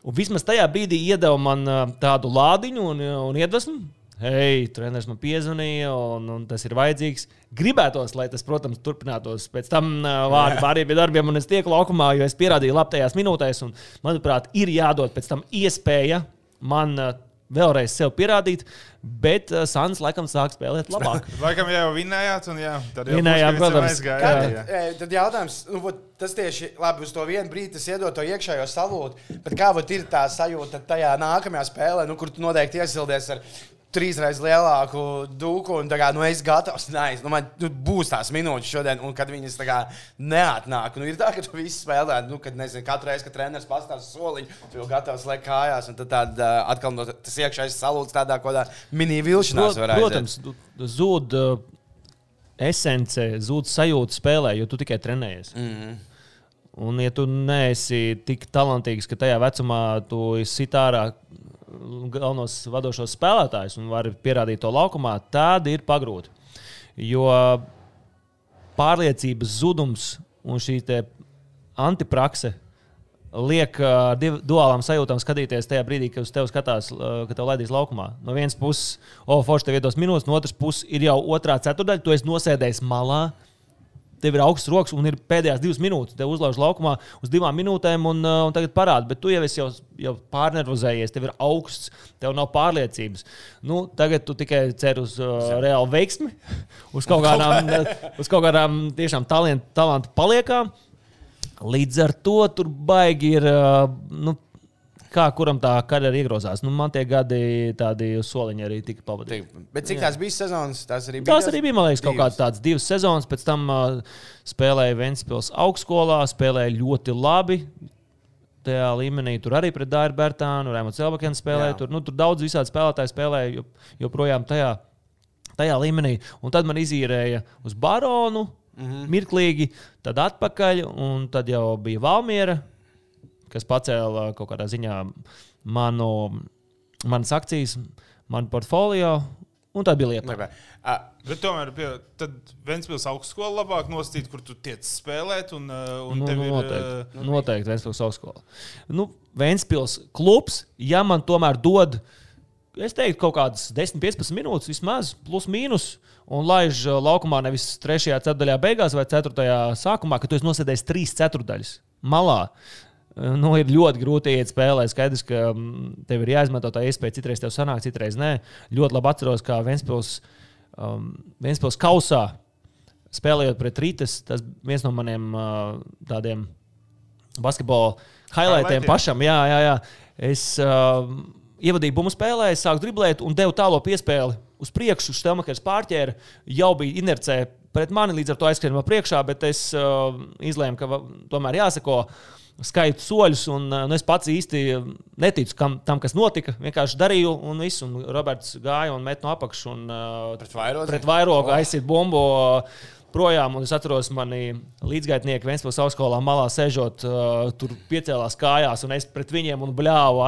un vismaz tajā brīdī iedeva man uh, tādu lādiņu un, un iedvesmu. Hei, treneris man piezvanīja, un, un tas ir vajadzīgs. Gribētos, lai tas, protams, turpinātos pēc tam vārdu pārējiem pie darbiem, un es tieku laukumā, jo es pierādīju labi tajās minūtēs. Un, manuprāt, ir jādod pēc tam iespēja man vēlreiz sev pierādīt, bet uh, Sans laikam sāk spēlēt labāk. Laikam jau vinējāt, un jā, tad jau Puškevicam protams. aizgāja. Jā, jā. tad, tad jautājums, nu, vot tas tieši labi uz to vienu brīdi tas iedod to iekšējo salūtu. Bet kā vot ir tā sajūta tajā nākamajā spēlē, nu, kur tu noteikti iesildies ar trīsreiz lielāku dūku un kā, nu, es gatavs. Nice. Nu, man nu, būs tās minūtes šodien, un kad viņas kā neatnāk. Nu, ir tā, ka tu visu spēlē, nu, kad nezinu, katru reizi, kad treneris pastāsta soliņu, tu jau gatavs lekt kājās, un tad tād, atkal no, tas iekšējais salūts tādā kādā mini vilšanās var aiziet. Protams, zūd uh, esence, zūd sajūta spēlē, jo tu tikai trenējies. Mm. -hmm. Un, ja tu neesi tik talantīgs, ka tajā vecumā tu esi ārā galvenos vadošos spēlētājus un vari pierādīt to laukumā, tad ir pagrūti. Jo pārliecības zudums un šī antiprakse liek uh, duālām sajūtām skatīties tajā brīdī, kad uz tevi skatās, uh, kad tev laidīs laukumā. No vienas puses, o, forši tev iedos minūtes, no otras puses, ir jau otrā ceturdaļa, tu esi nosēdējis malā. Tev ir augsts rokas un ir pēdējās divas minūtes. Tev uzlauž laukumā uz divām minūtēm, un, uh, un tagad parāda. Bet tu jau esi jau, jau pārnervozējies, tev ir augsts, tev nav pārliecības. Nu, tagad tu tikai cer uz uh, reālu veiksmi, uz kaut kādām, uz kaut kādām tiešām talentu, talantu paliekām. Līdz ar to tur baigi ir. uh, Nu, Kā kuram tā karjera iegrozās? Nu, man tie gadi, tādi soliņi arī tika pavadīti. Bet cik tās bija sezonas? Tās arī bija. Tās arī bija, man liekas, kaut Divas. kādas tādas divas sezonas. Pēc tam uh, spēlēja Ventspils augstskolā, spēlēja ļoti labi. Tajā līmenī tur arī pret Dārbu Bērtānu, Rēmu Celbakenu spēlēja. Jā. Tur, nu, tur daudz visādi spēlētāji spēlēja jo, joprojām tajā, tajā līmenī. Un tad man izīrēja uz Baronu. Mm. -hmm. Mirklīgi, tad atpakaļ, un tad jau bija Valmiera, kas pacēla kaut kādā ziņā manu, manas akcijas, manu portfolio, un tā bija lieta. Ah, Bet tomēr pie, tad Ventspils augstskola labāk nostīt, kur tu tiec spēlēt, un, uh, un Nu, tev nu, ir. noteikti. uh, Nu, noteikti Vēnspils augstskola. Nu, Vēnspils klubs, ja man tomēr dod, es teiktu, kaut kādas 10, 15 minūtes vismaz, plus mīnus. Un laiž uh, laukumā nevis 3. ceturdaļā beigās vai 4. sākumā, kad tu esi nosēdējis 3 ceturdaļas malā. Uh, Nu, ir ļoti grūti iet spēlē. Skaidrs, ka mm, tev ir jāizmanto tā iespēja. Citreiz tev sanāk, citreiz nē. Ļoti labi atceros, kā Vēnspils, um, Vēnspils kausā spēlējot pret Rītas. Tas viens no maniem uh, tādiem basketbola highlightiem Highlightiem. pašam. Jā, jā, jā. Es uh, ievadīju bumbu spēlē, sāku driblēt un devu tālo piespēli uz priekšu. Stelmakers pārķēra, jau bija inercē pret mani, līdz ar to aizskrēju no priekšā, bet es uh, izlēmu, ka tomēr jāsako. Skaitu soļus, un uh, nu, es pats īsti neticu kam, tam, kas notika. Vienkārši darīju, un viss. Un Roberts gāja un met no apakšas. Un, uh, Pret vairogu? Pret vairogu aizsit bumbu. uh, Projām, un es atceros, mani līdzgaitnieki Vēnspils augstskolā malā sēžot, uh, tur piecēlās kājās, un es pret viņiem un bļāvu,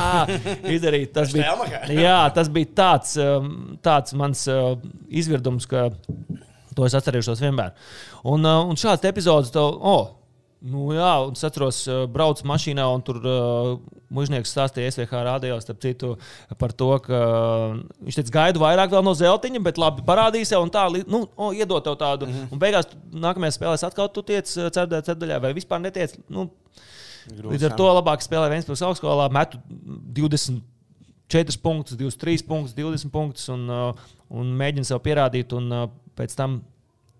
izdarīt. Tas bija, jā, tas bija tāds, tāds mans uh, izvirdums, ka to es atcerēšos vienmēr. Un, uh, un šāds epizodes, to, oh, nu jā, un es atceros, uh, braucu mašīnā, un tur uh, mužnieks stāstīja SVH rādījos, starp citu, par to, ka uh, viņš teica, gaidu vairāk no zeltiņa, bet labi parādīs jau un tā, nu, oh, iedot tev tādu. Mm -hmm. Un beigās nākamajā spēlē atkal tu tiec uh, ceturtajā ceturdaļā vai vispār netiec. Nu, Līdz ar to labāk spēlē Vēnspils augstskolā, metu 24 punktus, 23 punktus, 20 punktus un, un mēģina sev pierādīt, un pēc tam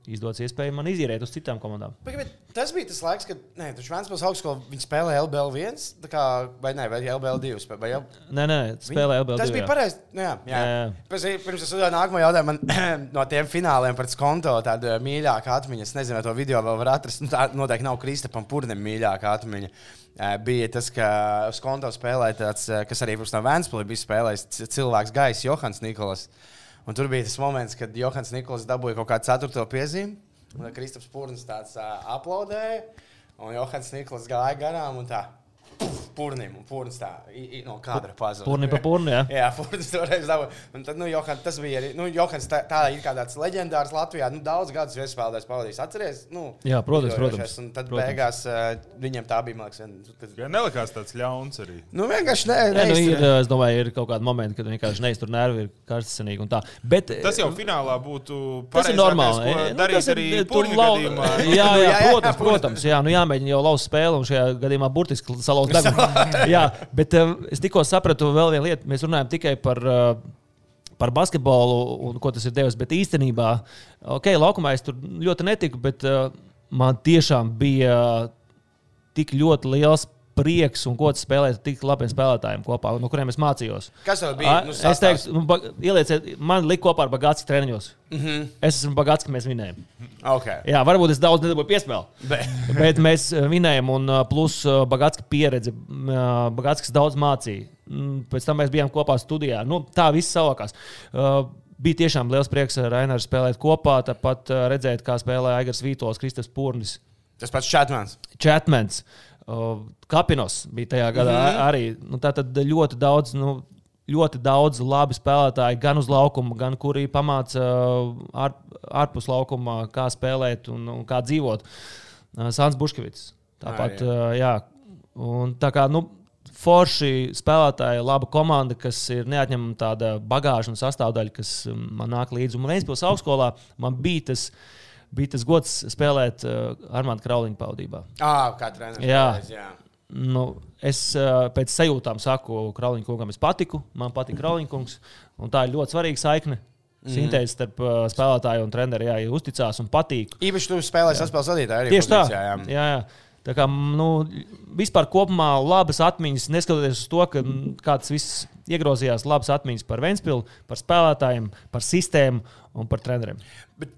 izdodas iespēja man izīrēt uz citām komandām. Bet, bet tas bija tas laiks, kad Šveices augstskola spēlēja LBL 1, kā, vai ne, vai LBL 2. Vai L... Nē, nē, spēlē LBL. Tas bija pareizi. Nu, jā, jā. Jā, jā. Pēc, pirms es uzdevu nākamo jautājumu, man no tiem fināliem pret konto tāda mīļākā atmiņa. Es nezinu, vai to video vēl var atrast. Nu, tā noteikti nav Kristapam Purnim mīļākā atmiņa. Bija tas, ka uz konto spēlēja tāds, kas arī pirms tam Vēnspilī bija spēlējis cilvēks Gais, Johans Nikolas. Un tur bija tas moments, kad Johans Nikolas dabūja kaut kādu ceturto piezīmi. Un Kristaps Pūrnis tāds uh, aplaudēja, un Johans Nikolas gāja garām un tā. Pūrnim, un pūrnis tā i, i, no kadra pazuda. Purni pa purni, jā. Jā, Pūrnis toreiz dabūja. Un tad, nu, Johans, tas bija arī, nu, Johans tā, tā ir kā tāds leģendārs Latvijā. Nu, daudz gadus viespēlētājs pavadījis. Atceries? Nu, Jā, protams, protams, Un tad protams. beigās uh, viņam tā bija, man liekas, kad- Ja nelikās tāds ļauns arī. Nu, vienkārši nē, Nē, nu, ir, es domāju, ir kaut kādi momenti, kad vienkārši neiztur nervi, ir karstasinīgi un tā. Bet, Tas jau finālā būtu Tas ir normāli. ko Nu, Darīt tas ir- arī tur Pūrņa lau- gadījumā. Jā, jā, jā, jā, protams, protams. protams. Jā, nu jāmēģina jau lauzt spēli, un šajā gadījumā burtiski salauzt saules deguna. Jā, bet uh, es tikko sapratu vēl vienu lietu. Mēs runājam tikai par. Uh, Par basketbolu un ko tas ir devis. Bet īstenībā, ok, laukumā es tur ļoti netiku, bet uh, man tiešām bija tik ļoti liels prieks un gods spēlēt ar tik labiem spēlētājiem kopā, no kuriem es mācījos. Kas tev bija? Nu, es sastāvs? teiktu, nu, ba- ielieciet, man lika kopā ar Bagāts treniņos. Mm. -hmm. Es esmu Bagāts, ka mēs vinējam. Okay. Jā, varbūt es daudz nedabūju piespēli. Bet, Bet mēs uh, vinējām, un uh, plus Bagāts pieredze, Bagāts, kas daudz mācīja. Mm, Pēc tam mēs bijām kopā studijā. Nu, tā viss savākās. Uh, Bija tiešām liels prieks ar Raināru spēlēt kopā. Tāpat redzēt, kā spēlē Aigars Vītols, Kristofers Pūrnis. tas pats Čatmans. Četmens, uh, Kapinos bija tajā gadā mm -hmm. arī. Nu, tā tad ļoti daudz. Nu, Ļoti daudz labi spēlētāji, gan uz laukuma, gan kuri pamāca uh, ār, ārpus laukuma, kā spēlēt un, un kā dzīvot. Uh, Sāns Buškevits. Tāpat, jā. uh, jā. Un tā kā, nu, forši spēlētāji, laba komanda, kas ir neatņemama tāda bagāža un sastāvdaļa, kas um, man nāk līdzi. Un Vēnspils augstskolā man bija tas, bija tas gods spēlēt uh, Armāna Krauliņa paudībā. Ah, kā treneris. Jā. jā. Nu, es uh, pēc sajūtām saku, Krauliņa kungam, es patiku. Man patīk Krauliņa kungs. un Tā ir ļoti svarīga saikne. Sintēze starp uh, spēlētāju un treneru, jā, ja uzticās un patīk. Īpaši tu spēlēji saspēles vadītāju. Tieši tā. pozīcijā, Jā, Jā, jā. Tā kā nu, vispār kopumā labas atmiņas, neskatoties uz to, ka mm, kā tas viss iegrozījās, labas atmiņas par Vēnspili, par spēlētājiem, par sistēmu un par treneriem. Bet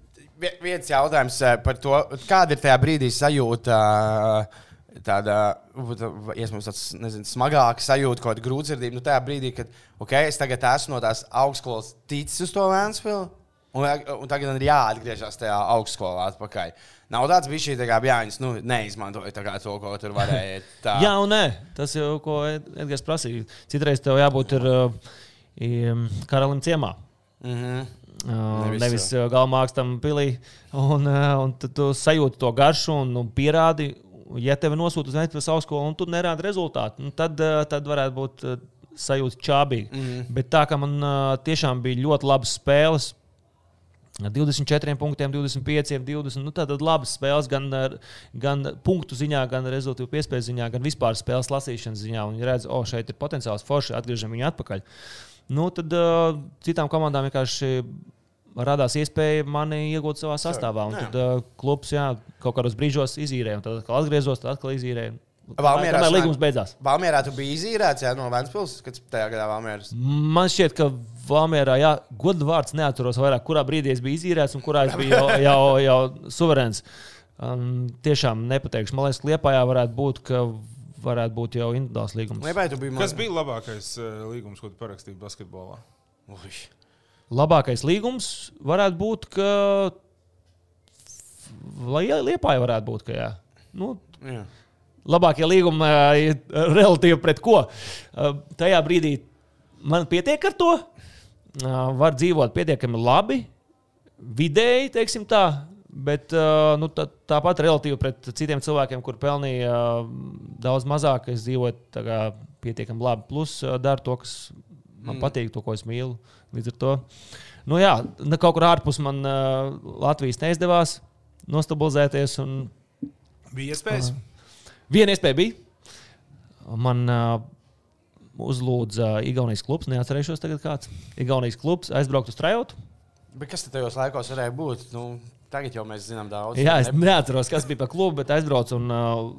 viens jautājums eh, par to, kāda ir tajā brīdī sajūta. eh, Tāda, varbūt, iespējams, tāds nezinu, smagāka sajūta, kaut kāda grūtsirdība. Nu, tajā brīdī, kad okay, es tagad esmu no tās augstskolas ticis uz to Vēnspili, un, un tagad man ir jāatgriežas tajā augstskolā atpakaļ. Nav tāds bijis šī tā kā Jānis, nu, neizmantoja to, ko tur varēja. Tā. Jā, un nē, tas jau, ko Ed- Edgars prasīja. Citreiz tev jābūt ir, im, karalim ciemā. Mm -hmm. Uh, Nevis, nevis uh, galvākstam pilī. Un, uh, un tad tu sajūti to garšu un, un pierādi. Ja tevi nosūta uz Vēstures augstskolu un tu nerādi rezultātu, nu, tad, uh, tad varētu būt uh, sajūta čābīga. Mm -hmm. Bet tā kā man uh, tiešām bija ļoti labas spēles. 24 punktiem, 25, 20. Nu, Tātad labas spēles gan, gan punktu ziņā, gan rezultātu piespēju ziņā, gan vispār spēles lasīšanas ziņā. Un, ja redz, o, šeit ir potenciāls forši, atgriežam viņu atpakaļ. Nu, tad uh, citām komandām vienkārši radās iespēja mani iegūt savā sastāvā. Un tad uh, klubs jā, kaut kādos brīžos izīrēja, un tad atkal atgriezos, tad atkal izīrēja. Valmierā sanāk- līgums beidzās. Valmierā tu biji izīrēts jā, no Vēnspils, kad tajā gadā Valmieras. Man šķiet, ka Valmjerā, jā, godu vārds neatceros vairāk, kurā brīdī es biju izīrēts un kurā es biju jau, jau, jau suverēns. Um, tiešām nepateikšu. Man liekas, Liepājā varētu būt, ka varētu būt jau individuāls līgums. Vai tu biji Kas bija labākais uh, līgums, ko tu parakstīji basketbolā? Uj. Labākais līgums varētu būt, ka. Lai Liepājā varētu būt, ka jā. Nu, Jā. labākie līgumi ir relatīvi pret ko. Ā, Tajā brīdī man pietiek ar to. Var dzīvot pietiekami labi, vidēji, teiksim tā. Bet ā, nu, tā, tāpat relatīvi pret citiem cilvēkiem, kur pelnīja ā, daudz mazāk, es dzīvoju pietiekami labi. Plus ā, daru to, kas man mm. patīk, to, ko es mīlu. Līdz ar to nu, jā, kaut kur ārpus man Latvijas neizdevās nostabilizēties. Un, Bija iespējas. Viena iespēja bija. Man uh, uzlūdza Igaunijas klubs, neatcerēšos tagad kāds. Igaunijas klubs aizbraukt uz trajautu. Bet kas tajos laikos varēja būt? Nu, tagad jau mēs zinām daudz. Jā, es Ne- neatceros, kas bija par klubu, bet aizbraucu un uh,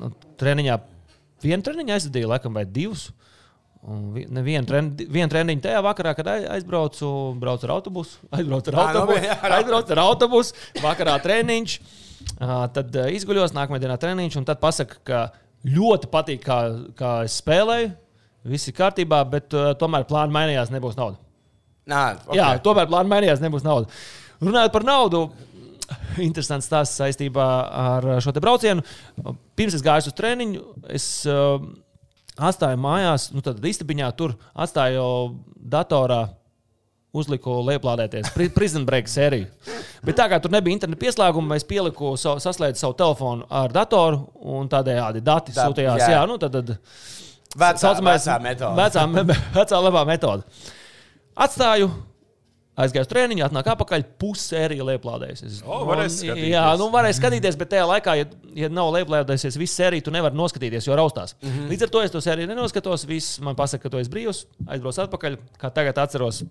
nu, treniņā. Vienu treniņu aizvadīju, laikam, vai divus. Un vi- Nevienu treni, vienu treniņu tajā vakarā, kad ai- aizbraucu, braucu ar autobusu. Aizbraucu ar nu, autobusu. jā, Aizbraucu ar autobusu, vakarā treniņš. Tad izguļos, nākamajā dienā treniņš, un tad pasaka, ka ļoti patīk, kā, kā es spēlēju. Viss ir kārtībā, bet tomēr plāni mainījās, nebūs naudas. Okay. Jā, tomēr plāni mainījās, nebūs naudas. Runājot par naudu, interesants stāsts saistībā ar šo te braucienu. Pirms es gāju uz treniņu, es uh, atstāju mājās, nu tad istabiņā tur atstāju datorā. Uzliku lejuplādēties pri- Prison Break sēriju. Bet tā kā tur nebija interneta pieslēguma, es pieliku, savu, saslēdzu savu telefonu ar datoru un tādējādi dati Tā, sūtījās. jā. Jā, nu tad, tad Vecā, saucamais- vecā metode. Vecā, vecā labā metode. Atstāju, Aizgāju uz treniņu, atnāk apakaļ, pussērija lejuplādējusies. O, varēs Un. Jā, nu varēs skatīties, bet tajā laikā, ja, ja nav lejuplādējusies visa sērija, tu nevari noskatīties, jo raustās. Mm -hmm. Līdz ar to es to sēriju nenoskatos. Viss man pasaka, ka tu esi brīvs, aizbrauc atpakaļ. Kā tagad atceros,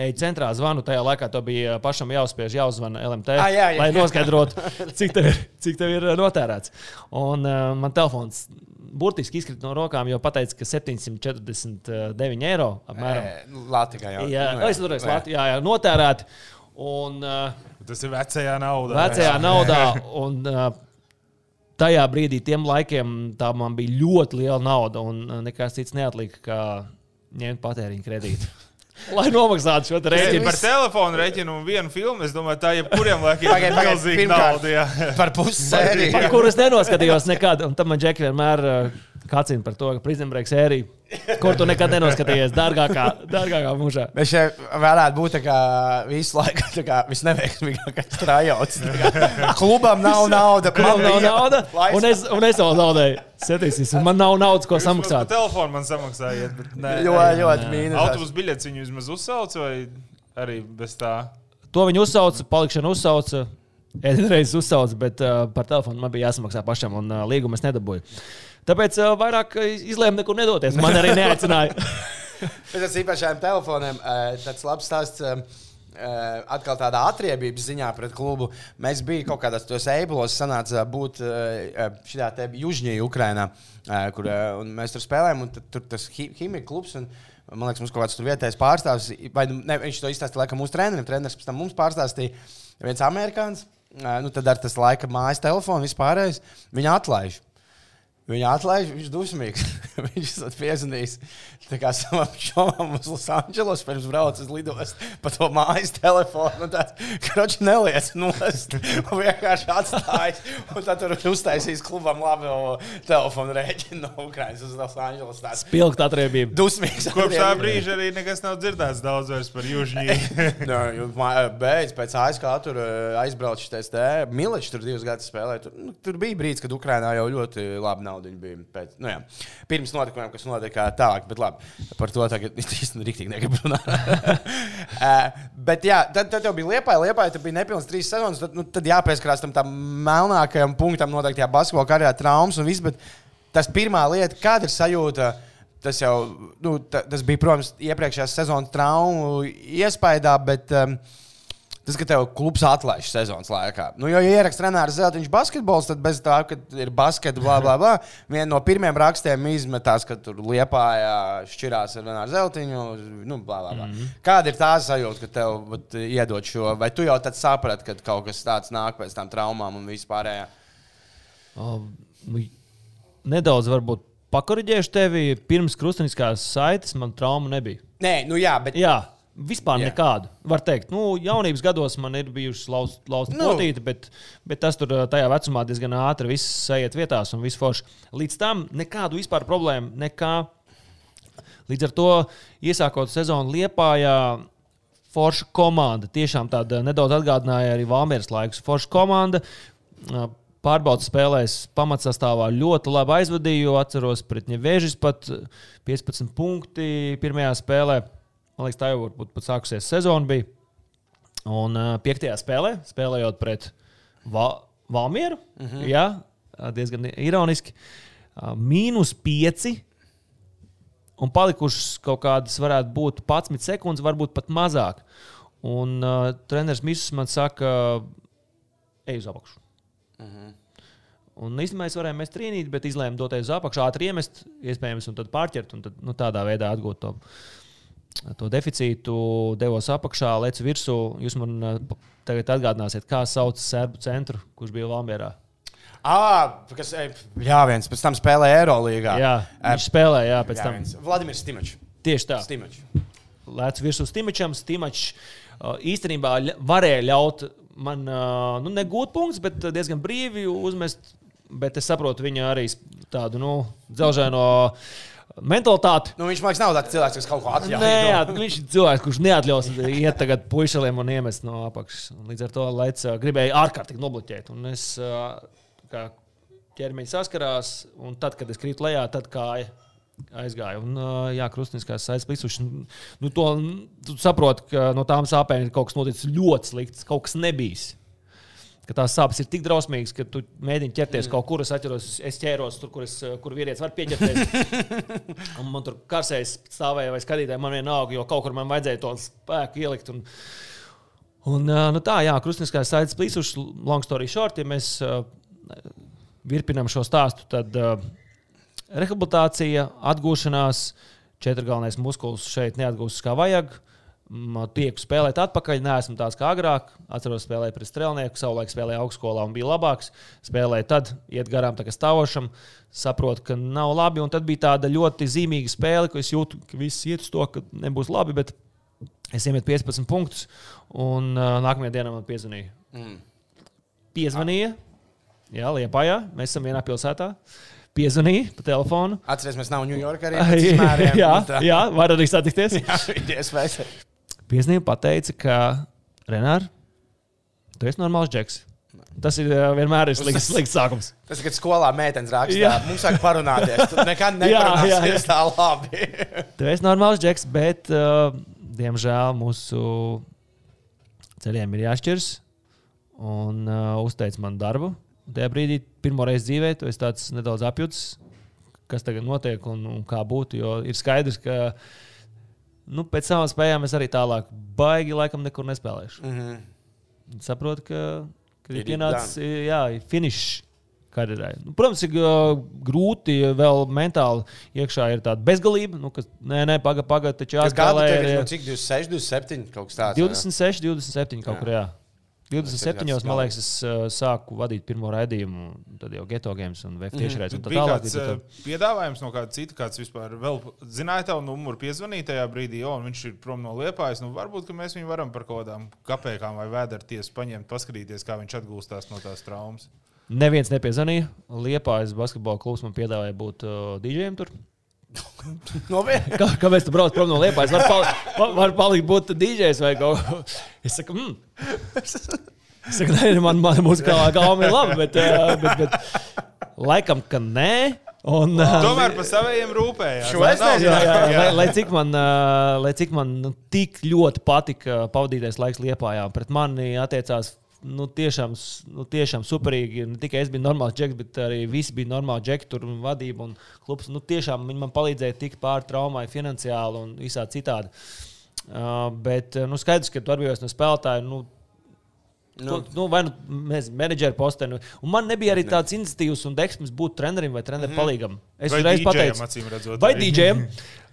Eju centrā, zvanu. Tajā laikā to bija pašam jāuzspiež, jāuzzvana LMT, Ah, jā, jā. lai noskaidrotu, cik tev ir, cik tev ir uh, notērēts. Un uh, man telefons burtiski izkrita no rokām, jo pateica, ka 749 eiro apmēram. Ē, Latvijā jau Jā, nu, es tur esmu Latvijā, jā, notērēti. Un uh, Tas ir vecajā naudā. vecajā naudā. Un, uh, tajā brīdī, tiem laikiem, tā man bija ļoti liela nauda, un nekas cits neatlika, kā ņemt patēriņa kredītu. Lai nomaksātu šo Rēķinu par telefonu rēķinu un vienu filmu. Es domāju, tā jebkuriem laikiem ir milzīga nauda. jā. Par pusi sēriju. Par kuru es nenoskatījos nekad. Un tam man Džeki vienmēr uh, kacina par to, ka Prison Break sērija, kur tu nekad nenoskatījies, dārgākā, dārgākā mūžā. Mēs šeit varētu būt kā visu laiku tā kā visneveiksmīgākais trajauts. Kā Klubam nav nauda. Man nav nauda, un es, un es vēl zaudēju. Setīsies, un man nav naudas, ko samaksāt. telefonu man samaksājiet. bet nē. Ļoti, ļoti mīnus. Autobusu biļetes viņu vismaz uzsauc vai arī bez tā? To viņi uzsauca, palikšanu uzsauca. Es reiz uzsaucu, bet uh, par telefonu man bija jāsamaksā pašam, un uh, līgumu es nedabūju. Tāpēc uh, vairāk uh, izlēmu nekur nedoties. Man arī neaicināja. Pēc tam īpašajiem telefoniem eh, tāds labs stāsts. eh, Atkal tādā atriebības ziņā pret klubu. Mēs bijām kaut kādos tos eibulos, sanāca būt šajā te Južņijā, Ukrainā, kur mēs tur spēlējām. un Tur tas ķīmija klubs. Un, Man liekas, mums kaut kāds vietējais pārstāvis, vai nu, ne, viņš to izstāstīja laikam mūsu trenerim. Treneris pēc tam mums pārstāstīja viens amerikānis. Nu, tad ar tas laika mājas telefonu vispārējais viņa atlaiž. Viņa atlaiž, viņš ir dusmīgs. viņš ir piezvanījis tā kā savam šovam uz Losandželos, pirms braucis uz lidostu pa to mājas telefonu. Tāds kroķis neliec nost. Un vienkārši atstājis. Un tad tur uztaisīs klubam labu telefonu rēķinu no Ukrainas uz Losandželos. Tāds Pilgt atriebību. dusmīgs. Kopš tā brīža arī nekas nav dzirdēts daudz vairs par jūs mā- beidz pēc ASK tur eh, aizbraucis šis te Miličs, tur divus gadus spēlēja. Tur, nu, tur bija brīdis, kad Ukrainā jau ļoti labi nauda bija. Pēc, nu, jā, pirms notikumiem, kas notika tālāk, bet labi, par to tagad īstenībā rīktīgi negribu runāt. Eh, bet jā, tad, tad jau bija liepa, liepa, tad bija nepilns trīs sezonas. Tad, nu, tad jāpieskarās tam, tam melnākajam punktam noteikti basketbola karjerā traumas un viss. Bet tas pirmā lieta, kāda ir sajūta. Tas jau nu, ta, tas bija, protams, iepriekšējās sezonas traumu iespējā, bet um, tas, ka tev klubs atlaiž sezonas laikā. Nu, jo, ja ieraksta Renārs Zeltiņš basketbols, tad bez tā, ka ir basketbols, bla, bla, bla. Viena no pirmajiem rakstiem izmetās, ka tur liepājā šķirās ar Renāru Zeltiņu. Nu, bla, bla, bla. Mm -hmm. Kāda ir tā sajūta, ka tev vat, iedod šo, vai tu jau tad saprati, ka kaut kas tāds nāk pēc tam traumām un vispārējā? Nu, Nedaudz varbūt pakoriģēšu tevi. Pirms krustveida saites man trauma nebija. Nē, nu jā, bet Jā, vispār jā. nekādu. Var teikt, nu, jaunības gados man ir bijušas lausta Nu. nu. potīte, bet, bet tas tur tajā vecumā diezgan ātri viss aiziet vietās un viss forši. Līdz tam nekādu vispār problēmu, nekā. Līdz ar to iesākot sezonu Liepājā. Forša komanda. Tiešām tāda nedaudz atgādināja arī Vālmēras laikus. Forša komanda. Pārbaudas spēlēs pamatsastāvā ļoti labi aizvadīja, jo atceros, pret Nevežis pat 15 punkti pirmajā spēlē. Man liekas, tā jau varbūt pat sākusies sezona bija. Un uh, piektajā spēlē, spēlējot pret Va Valmieru, mm -hmm. jā, diezgan ironiski, uh, mīnus 5. Un palikušas kaut kādas, varētu būt 11 sekundes, varbūt pat mazāk. Un uh, treneris Misus man saka, ej uz augšu. Un īstenībā mēs varējām mest trīnīt, bet izlēmām doties uz apakšu, ātri iemest, iespējams, un tad pārķert, un tad, nu, tādā veidā atgūt to, to deficītu, devos apakšā, lecu virsū. Jūs man pa- tagad atgādināsiet, kā sauc serbu centru, kurš bija Vālmjerā. Ah, kas, eh, jā, viens pēc tam spēlēja Eirolandā. Jā, viņš spēlēja, jā, pēc jā, tam. viens. Vladimirs Stimačs. Tieši tā. Stimačs. Lēcu virsū Stimačam. Stimačs uh, īstenībā varēja ļaut man uh, nu, negūt punktus, bet diezgan brīvi uzmest. Bet es saprotu viņa arī tādu nu, dzelžaino mentalitāti. Nu, viņš man liekas, nav tāds cilvēks, kas kaut ko atļauj. Nē, jā, viņš ir cilvēks, kurš neatļaus iet tagad puišiem un iemest no apakšas. Līdz ar to ā, gribēja ārkārtīgi nobloķēt. Un es kā ķermeņa saskarās, un tad, kad es krītu lejā, tad kāja aizgāja. Un, jā, krustveida saites plisuši. Nu, to, tu saproti, ka no tām sāpēm ir kaut kas noticis ļoti slikts, kaut kas nebijis. Ka tās sāpes ir tik drausmīgas, ka tu mēģini ķerties mm. kaut kur. Es atceros, es ķēros tur, kur, es, kur vīrietis var pieķerties. man tur karsēs stāvēja vai skatītāji, man vienalga, jo kaut kur man vajadzēja to spēku ielikt. Un, un, nu tā, jā, krustveida saites plisuši, long story short, ja mēs uh, virpinām šo stāstu, tad. Uh, rehabilitācija, atgūšanās, četri galvenais muskulis šeit neatgūstas kā vajag. Tieku spēlēt atpakaļ, neesmu tāds kā agrāk. Atceros, spēlēju pret strēlnieku, savulaik spēlēju augstskolā un bija labāks. Spēlēju tad, iet garām tā kā stāvošam, saprotu, ka nav labi. Un tad bija tāda ļoti zīmīga spēle, ko es jūtu, ka viss iet uz to, ka nebūs labi. Bet es iemetu 15 punktus, un uh, nākamajā dienā man piezvanīja. Mm. Piezvanīja, Jā, Liepājā, mēs esam vienā pilsētā. Uh, piezvanīja pa telefonu. Atcerieties, mēs nav Ņujorkā arī. jā, jā, var arī satikties. jā, Piezvanīja, pateica, ka Renārs, tu esi normāls džeks. Tas ir vienmēr ir slikts, slikts sākums. Tas ir, kad skolā meitenes raksta, mums vajag parunāties. Tu nekad neparunāsies tā labi. tu esi normāls džeks, bet, uh, diemžēl, mūsu ceļiem ir jāšķirs. Un uh, uzteic man darbu. Tajā brīdī, pirmo reizi dzīvē, tu esi tāds nedaudz apjūts, kas tagad notiek un, un kā būtu. Jo ir skaidrs, ka nu, pēc savām spējām es arī tālāk baigi laikam nekur nespēlēšu. Mm -hmm. Saprotu, ka, ka ir pienācis finišs karjerai. Nu, protams, ir uh, grūti vēl mentāli iekšā ir tāda bezgalība. Nu, kas, nē, nē, pagaidi, pagaidi, taču jāspēlē. Ir, nu, cik 26, 27 kaut kas tāds? 26, 27 kaut jā. kur, jā. 27. man liekas, es uh, sāku vadīt pirmo raidījumu, tad jau geto games un VF tieši redzēju. Tā tālāk ir uh, piedāvājums no kāda cita, kāds vispār vēl zināja tavu numuru piezvanīt tajā brīdī, jo viņš ir prom no liepājas. Nu, varbūt mēs viņu varam par kaut kādām kapekām vai vēderties paņemt, paskatīties, kā viņš atgūstās no tās traumas. Neviens nepiezvanīja. Liepājas basketbola klubs man piedāvāja būt uh, DJiem tur. Kā, kāpēc tu brauc prom no Liepājas? Var, pal var palikt būt DJs vai kaut ko. Es saku, mm. Es saku, nē, man, man muzikālā gauma ir laba, bet, uh, bet, bet laikam, ka nē. Un, uh, Tomēr par saviem rūpējās. Jā, jā, jā, lai, lai cik man, uh, lai cik man nu, tik ļoti patika pavadītais laiks Liepājā, pret mani attiecās nu, tiešām, nu, tiešām superīgi. Ne tikai es biju normāls džeks, bet arī visi bija normāli džeki, tur un vadība un klubs. Nu, tiešām viņi man palīdzēja tikt pāri traumai, finansiāli un visā citādi. Uh, bet nu, skaidrs, ka tu atbrīvojies no spēlētāja. Nu, Nu, nu, vai nu mēs menedžeru posteni. Un man nebija arī tāds iniciatīvs un deksmes būt trenerim vai treneru mm -hmm. palīgam. Es uzreiz pateicu, redzot, vai DJam.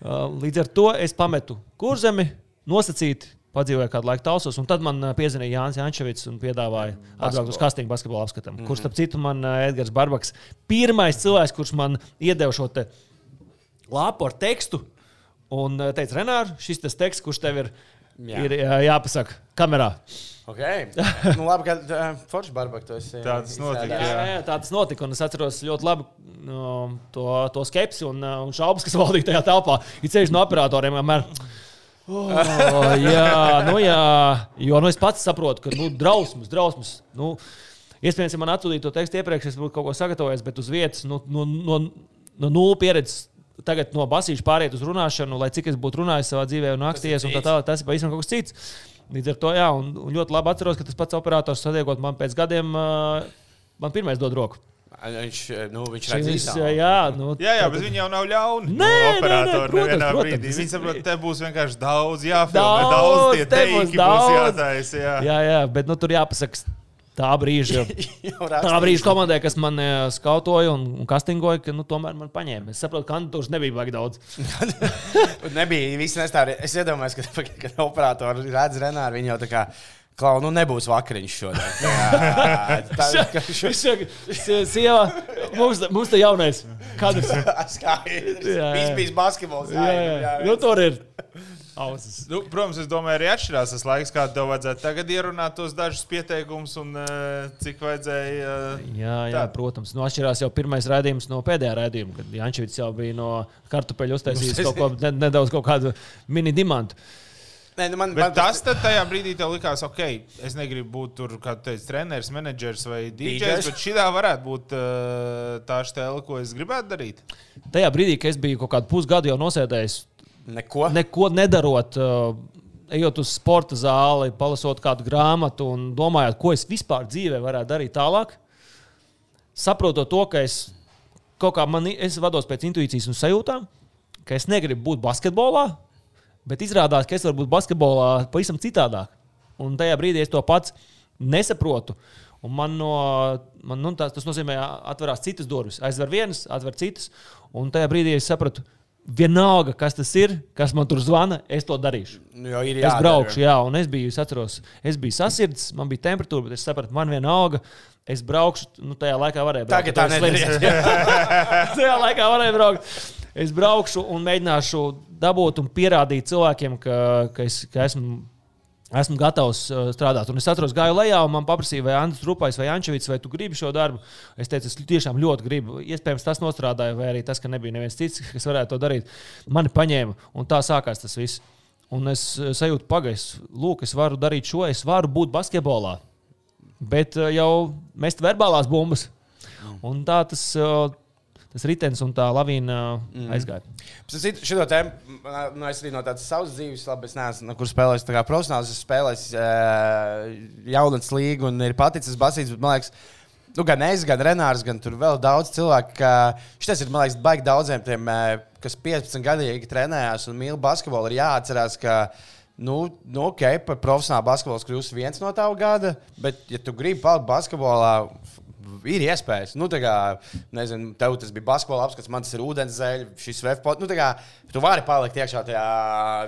Uh, līdz ar to es pametu kurzemi, nosacīti padzīvoju kādu laiku tausos, un tad man piezvanīja Jānis Jančevits un piedāvāja atbraukt uz kastīgu basketbola apskatam. Mm -hmm. Kurš, starp citu, man Edgars Barbaks, pirmais cilvēks, kurš man iedeva šo te lapu ar tekstu, un teica, Renār, šis tas teksts, kurš tev ir, jā. ir jāpasaka kamerā. Okay. nu, labi, ka uh, Foršs Barbaks to esi. Tā tas notika. Jā. Jā, jā, tā tas notika. Un es atceros ļoti labi no, to, to skepsi un, un šaubas, kas valdīja tajā telpā. Ir ceļš no operatoriem. Vienmēr. Oh, jā, nu jā, jo nu, es pats saprotu, ka nu, drausmas, drausmas. Nu, iespējams, ja man atsūtītu to tekstu iepriekš, es būtu kaut ko sagatavojis, bet uz vietas nu, no, no, no nulles pieredzes. Tagad no basīša pāriet uz runāšanu, lai cik es būtu runājis savā dzīvē, un rakstījies, un tā tālāk. Tas ir pavisam kaut kas cits. Līdz ar to, jā, un, un ļoti labi atceros, ka tas pats operators sadiegot man pēc gadiem, man pirmais dod roku. Viņš, nu, viņš redz, jā, nu, jā, jā, bet viņi jau nav ļauni. Nē, no operatori, protams. brīdī. Viņi saprot, te būs vienkārši daudz jāfilmē, daudz, daudz tie teiki būs, jātaisa. Jā. jā, jā, bet nu, tur jāpasaka. Tā brīža, tā brīža komandai, kas man skautoja un, un kastingoja, ka nu, tomēr man paņēma. Es saprotu, ka kandidatūras nebija baigi daudz. nebija. Visi nestāv. Es iedomājos, ka, kad operatori redz Renāru, viņi jau tā kā Klau, nu nebūs vakariņš šodien. Jā, tā ir. Sieva, mums, mums te jaunais kadrs. Skaidrs. Viņš bija basketbols. Jā, jā, jā. Nu, tur ir. Ausis. Nu, protams, es domāju, arī atšķirās tas laiks, kādu tev vajadzētu tagad ierunāt tos dažus pieteikumus un uh, cik vajadzēja. Uh, jā, jā tā. protams. Nu, atšķirās jau pirmais rādījums no pēdējā rādījuma, kad Jančevits jau bija no kartupeļu uztaisījis kaut ko nedaudz kaut kādu mini dimantu. Nē, nu man, Bet man tas tad tajā brīdī tev likās, ok, es negribu būt tur, kā tu teici, treneris, menedžers vai DJs, bet šī varētu būt uh, tā stēle, ko es gribētu darīt. Tajā brīdī, kad es biju kaut kādu pusgadu jau nosēdējis, neko. neko nedarot, uh, ejot uz sporta zāli, palasot kādu grāmatu un domājot, ko es vispār dzīvē varētu darīt tālāk, saprotot to, ka es kaut kā man, es vados pēc intuīcijas un sajūtām, ka es negribu būt basketbolā, bet izrādās, ka es varu būt basketbolā pavisam citādāk. Un tajā brīdī es to pats nesaprotu. Un man, no, man nu, tas, tas nozīmē, ka atverās citas durvis. Aizver vienas, atver citas. Un tajā brīdī es sapratu, vienalga, kas tas ir, kas man tur zvana, es to darīšu. Nu, Jo ir Es jādara. braukšu, jā, un es biju, es atceros, es biju sasirds, man bija temperatūra, bet es sapratu, man vienalga. Es braukšu, nu, tajā laikā varēju braukt. Tagad tā es slims. nedariet. tajā laikā varēju braukt. Es braukšu un mēģināšu dabūt un pierādīt cilvēkiem, ka, ka, es, ka esmu. Esmu gatavs uh, strādāt. Un es atceros, gāju lejā, un man paprasīja, vai Andris Rupais vai Ančevits, vai tu gribi šo darbu. Es teicu, es tiešām ļoti gribu. Iespējams, tas nostrādāja, vai arī tas, ka nebija neviens cits, kas varētu to darīt. Mani paņēma, un tā sākās tas viss. Un es uh, sajūtu, pagaidi, lūk, es varu darīt šo, es varu būt basketbolā. Bet uh, jau mest verbālās bumbas. Un tā tas, tas ritenis un tā lavīna mm. aizgāja. Šo tēmu nu, es arī no tādas savas dzīves, labi, es neesmu, no kuras spēlējis tā kā profesionāls. Es spēlēju uh, jaunatnes līgu un ir paticis basīts, bet man liekas, nu, gan es, gan Renārs, gan tur vēl daudz cilvēku. Šis ir, man liekas, baigi daudziem tiem, eh, kas 15 gadīgi trenējās un mīl basketbolu, ir jāatcerās, ka. Nu, nu, ok, par profesionālu basketbolu kļūst viens no tava gada, bet, ja tu gribi palikt basketbolā, ir iespējas. Nu, tā kā, nezinu, tev tas bija basketbola apskats, man tas ir ūdenzēļ, šis vefpots. Nu, tā kā, tu vari palikt iekšā tajā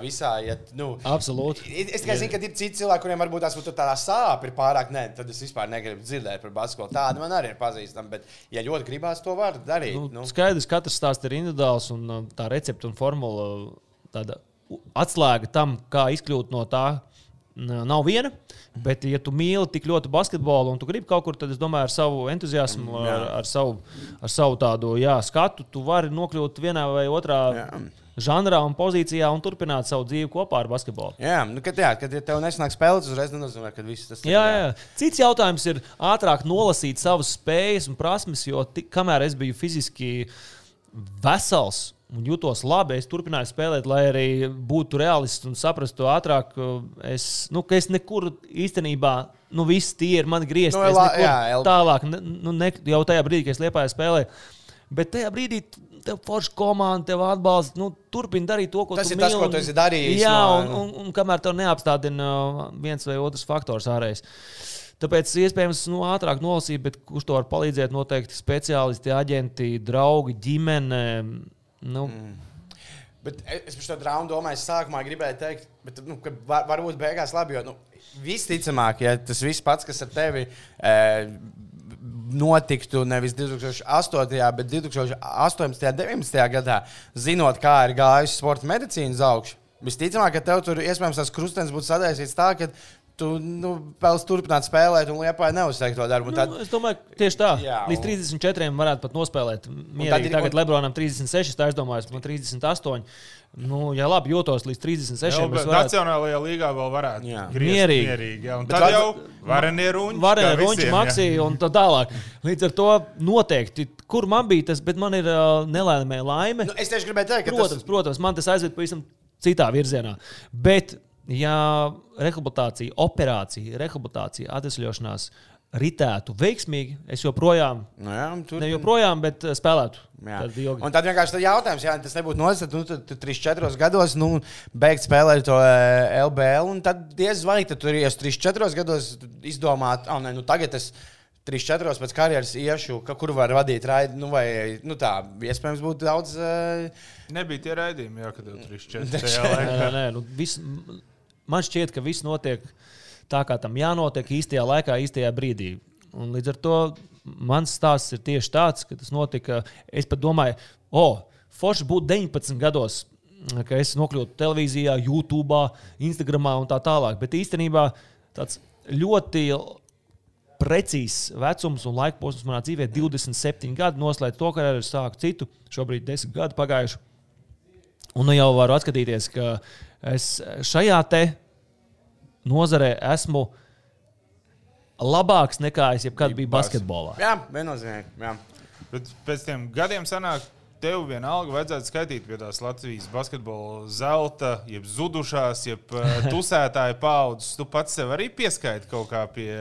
visā. Ja, nu, Absolūti. Es tikai zinu, ka ir citi cilvēki, kuriem varbūt tās tādā sāpes ir pārāk. Nē, tad es vispār negribu dzirdēt par basketbolu. Tāda man arī ir pazīstama. Bet, ja ļoti gribās, to var darīt. Nu, Nu, skaidrs, ka katrs stāsts ir individuāls un uh, tā recepte un formula tāda u- atslēga tam, kā izkļūt no tā. Nav viena, bet, ja tu mīli tik ļoti basketbolu un tu gribi kaut kur, tad es domāju, ar savu entuziasmu, Jā. ar, ar, savu, ar savu tādu jā, skatu, tu vari nokļūt vienā vai otrā Jā. žanrā un pozīcijā un turpināt savu dzīvi kopā ar basketbolu. jā, nu, kad, jā, kad ja tev nesanāk spēlēt, uzreiz nenozīmē, ka viss tas ir. Jā, jā. Cits jautājums ir ātrāk nolasīt savas spējas un prasmes, jo tik, kamēr es biju fiziski vesels un jutos labi, es turpināju spēlēt, lai arī būtu realists un saprastu ātrāk, ka es, nu, ka es nekur īstenībā. Nu, viss tie ir mani griezti. Nu, Nu, la- jā, el- tālāk, nu, ne, jau tajā brīdī, kad es liepāju spēlēju. Bet tajā brīdī tev forša komanda, tev atbalsta. Nu, Turpini darīt to, ko Tas tu ir tas, mīli, ko un- tu esi darījis Jā, no- un, un, un kamēr tev neapstādina uh, viens vai otrs faktors ārējais. Tāpēc iespējams nu, ātrāk nolasīt, bet kurš to var palīdzēt? Noteikti speciālisti, aģenti, draugi, ģimene. Nu, mm. Bet es par šo drāmu domāju, sākumā gribēju teikt, bet, nu, ka var, varbūt beigās labi. Jo nu, visticamāk, ja tas viss pats, kas ar tevi e, notiktu nevis 2008, bet 2018, 19 gadā, zinot, kā ir gājusi sporta medicīna uz augšu, visticamāk, ka tev tur iespējams tas krustenis būtu sadēsies tā, ka tu nu, vēlaties turpināt spēlēt un liepā neuzteikt to darbu. Un Tad, Nu, es domāju, ka tieši tā. Jā, Līdz un- 34 varētu pat nospēlēt. Mierīgi. tad ir- Tagad un- Lebronam 36, tā es domāju, man 38. Nu, ja labi jūtos līdz 36, Jā, varētu Nacionālajā līgā vēl varētu Jā. griezt Mierīgi. mierīgi jā. Tad jau. Varēja runāt, visiem, jā. maksīja un tā tālāk. Līdz ar to noteikti, kur man bija tas, bet man ir uh, nelēmē laime. nu, es tieši gribēju teikt, ka Protams, tas, protams, man tas aizved pavisam citā virzienā. Bet, ja rehabilitācija, operācija, rehabilitācija, atvesļošanās ritētu veiksmīgi, es joprojām, nu, jā, tur, ne joprojām, bet uh, spēlētu. Tad. Un tad vienkārši tad jautājums, ja tas nebūtu noticis, tad nu, tu, tu 3-4 gados nu, beigt spēlēt to eh, LBL. un Tad diez vai tad tur ies 3-4 gados izdomāt, ah, nē, nu tagad es 3-4 pēc karjeras iešu, ka, kur var vadīt raidi. Nu, vai, nu, tā iespējams būtu daudz. Uh, Nebija tie raidījumi, jā, kad jau 3-4 Nē, Nē, nē, nu, vis, man šķiet, ka viss notiek tā, kā tam jānotiek īstajā laikā, īstajā brīdī. Un līdz ar to mans stāsts ir tieši tāds, ka tas notika. Es pat domāju, o, oh, forši būt 19 gados, ka es nokļūtu televīzijā, YouTube, Instagram un tā tālāk. Bet īstenībā tāds ļoti precīzs vecums un laika posms manā dzīvē - 27 gadi. Noslēdz to, ka es sāku citu, šobrīd 10 gadu pagājuši. Un nu jau varu atskatīties, ka es šajā te nozarē esmu labāks nekā es jebkad biju basketbolā. Jā, viennozīmīgi. Jā. Bet pēc tam gadiem sanāk, tev vienalga vajadzētu skaitīt pie tās Latvijas basketbola zelta, jeb zudušās, jeb uh, tusētāju paudzes. Tu pats sev arī pieskaiti kaut kā pie.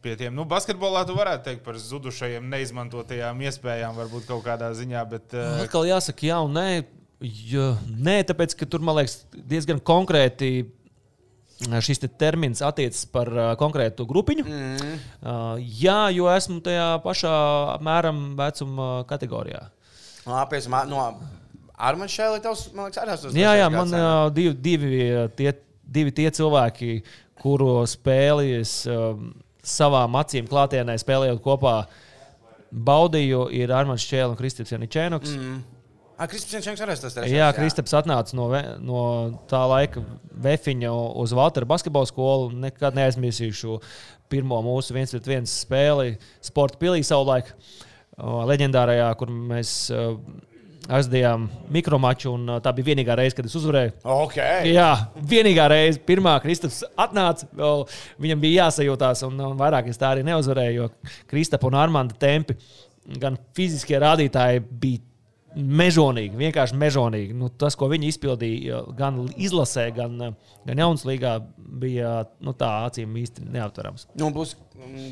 Pie tiem, nu, basketbolā tu varētu teikt par zudušajiem, neizmantotajām iespējām, varbūt kaut kādā ziņā, bet. Uh, Atkal jāsaka, jā, un nē, jo, nē, tāpēc, ka tur, man liekas, diezgan konkrēti šis te termins attiecas par konkrētu grupiņu. Mm. Jā, jo esmu tajā pašā apmēram vecuma kategorijā. No, apiesim, no Armāņa Šēlī, tavs, man liekas, arī tas Jā, jā, man uh, divi, divi, tie, divi tie cilvēki, kuru spēli es savām acīm klātienē spēlējot kopā, baudīju, ir Armāns Čēlis un Kristians Janičēnoks. Mm. Kristaps Čenks arī tas ir. Jā, Kristaps atnāca no, no tā laika Vefiņa uz Valtera basketbola skolu. Nekad neaizmirsīšu pirmo mūsu viens pret viens spēli Sporta pilī savulaik, leģendārajā, kur mēs aizdījām mikromaču, un tā bija vienīgā reize, kad es uzvarēju. Okay. Jā, vienīgā reize, pirmā Kristaps atnāca, vēl viņam bija jāsajūtās, un, un vairāk es tā arī neuzvarēju, jo Kristapa un Armanda tempi, gan fiziskie rādītāji bija mežonīgi, vienkārši mežonīgi. Nu, tas, ko viņi izpildīja gan izlasē, gan, gan jaunas līgā, bija nu, tā acīm īsti neaptverams. Nu, plus,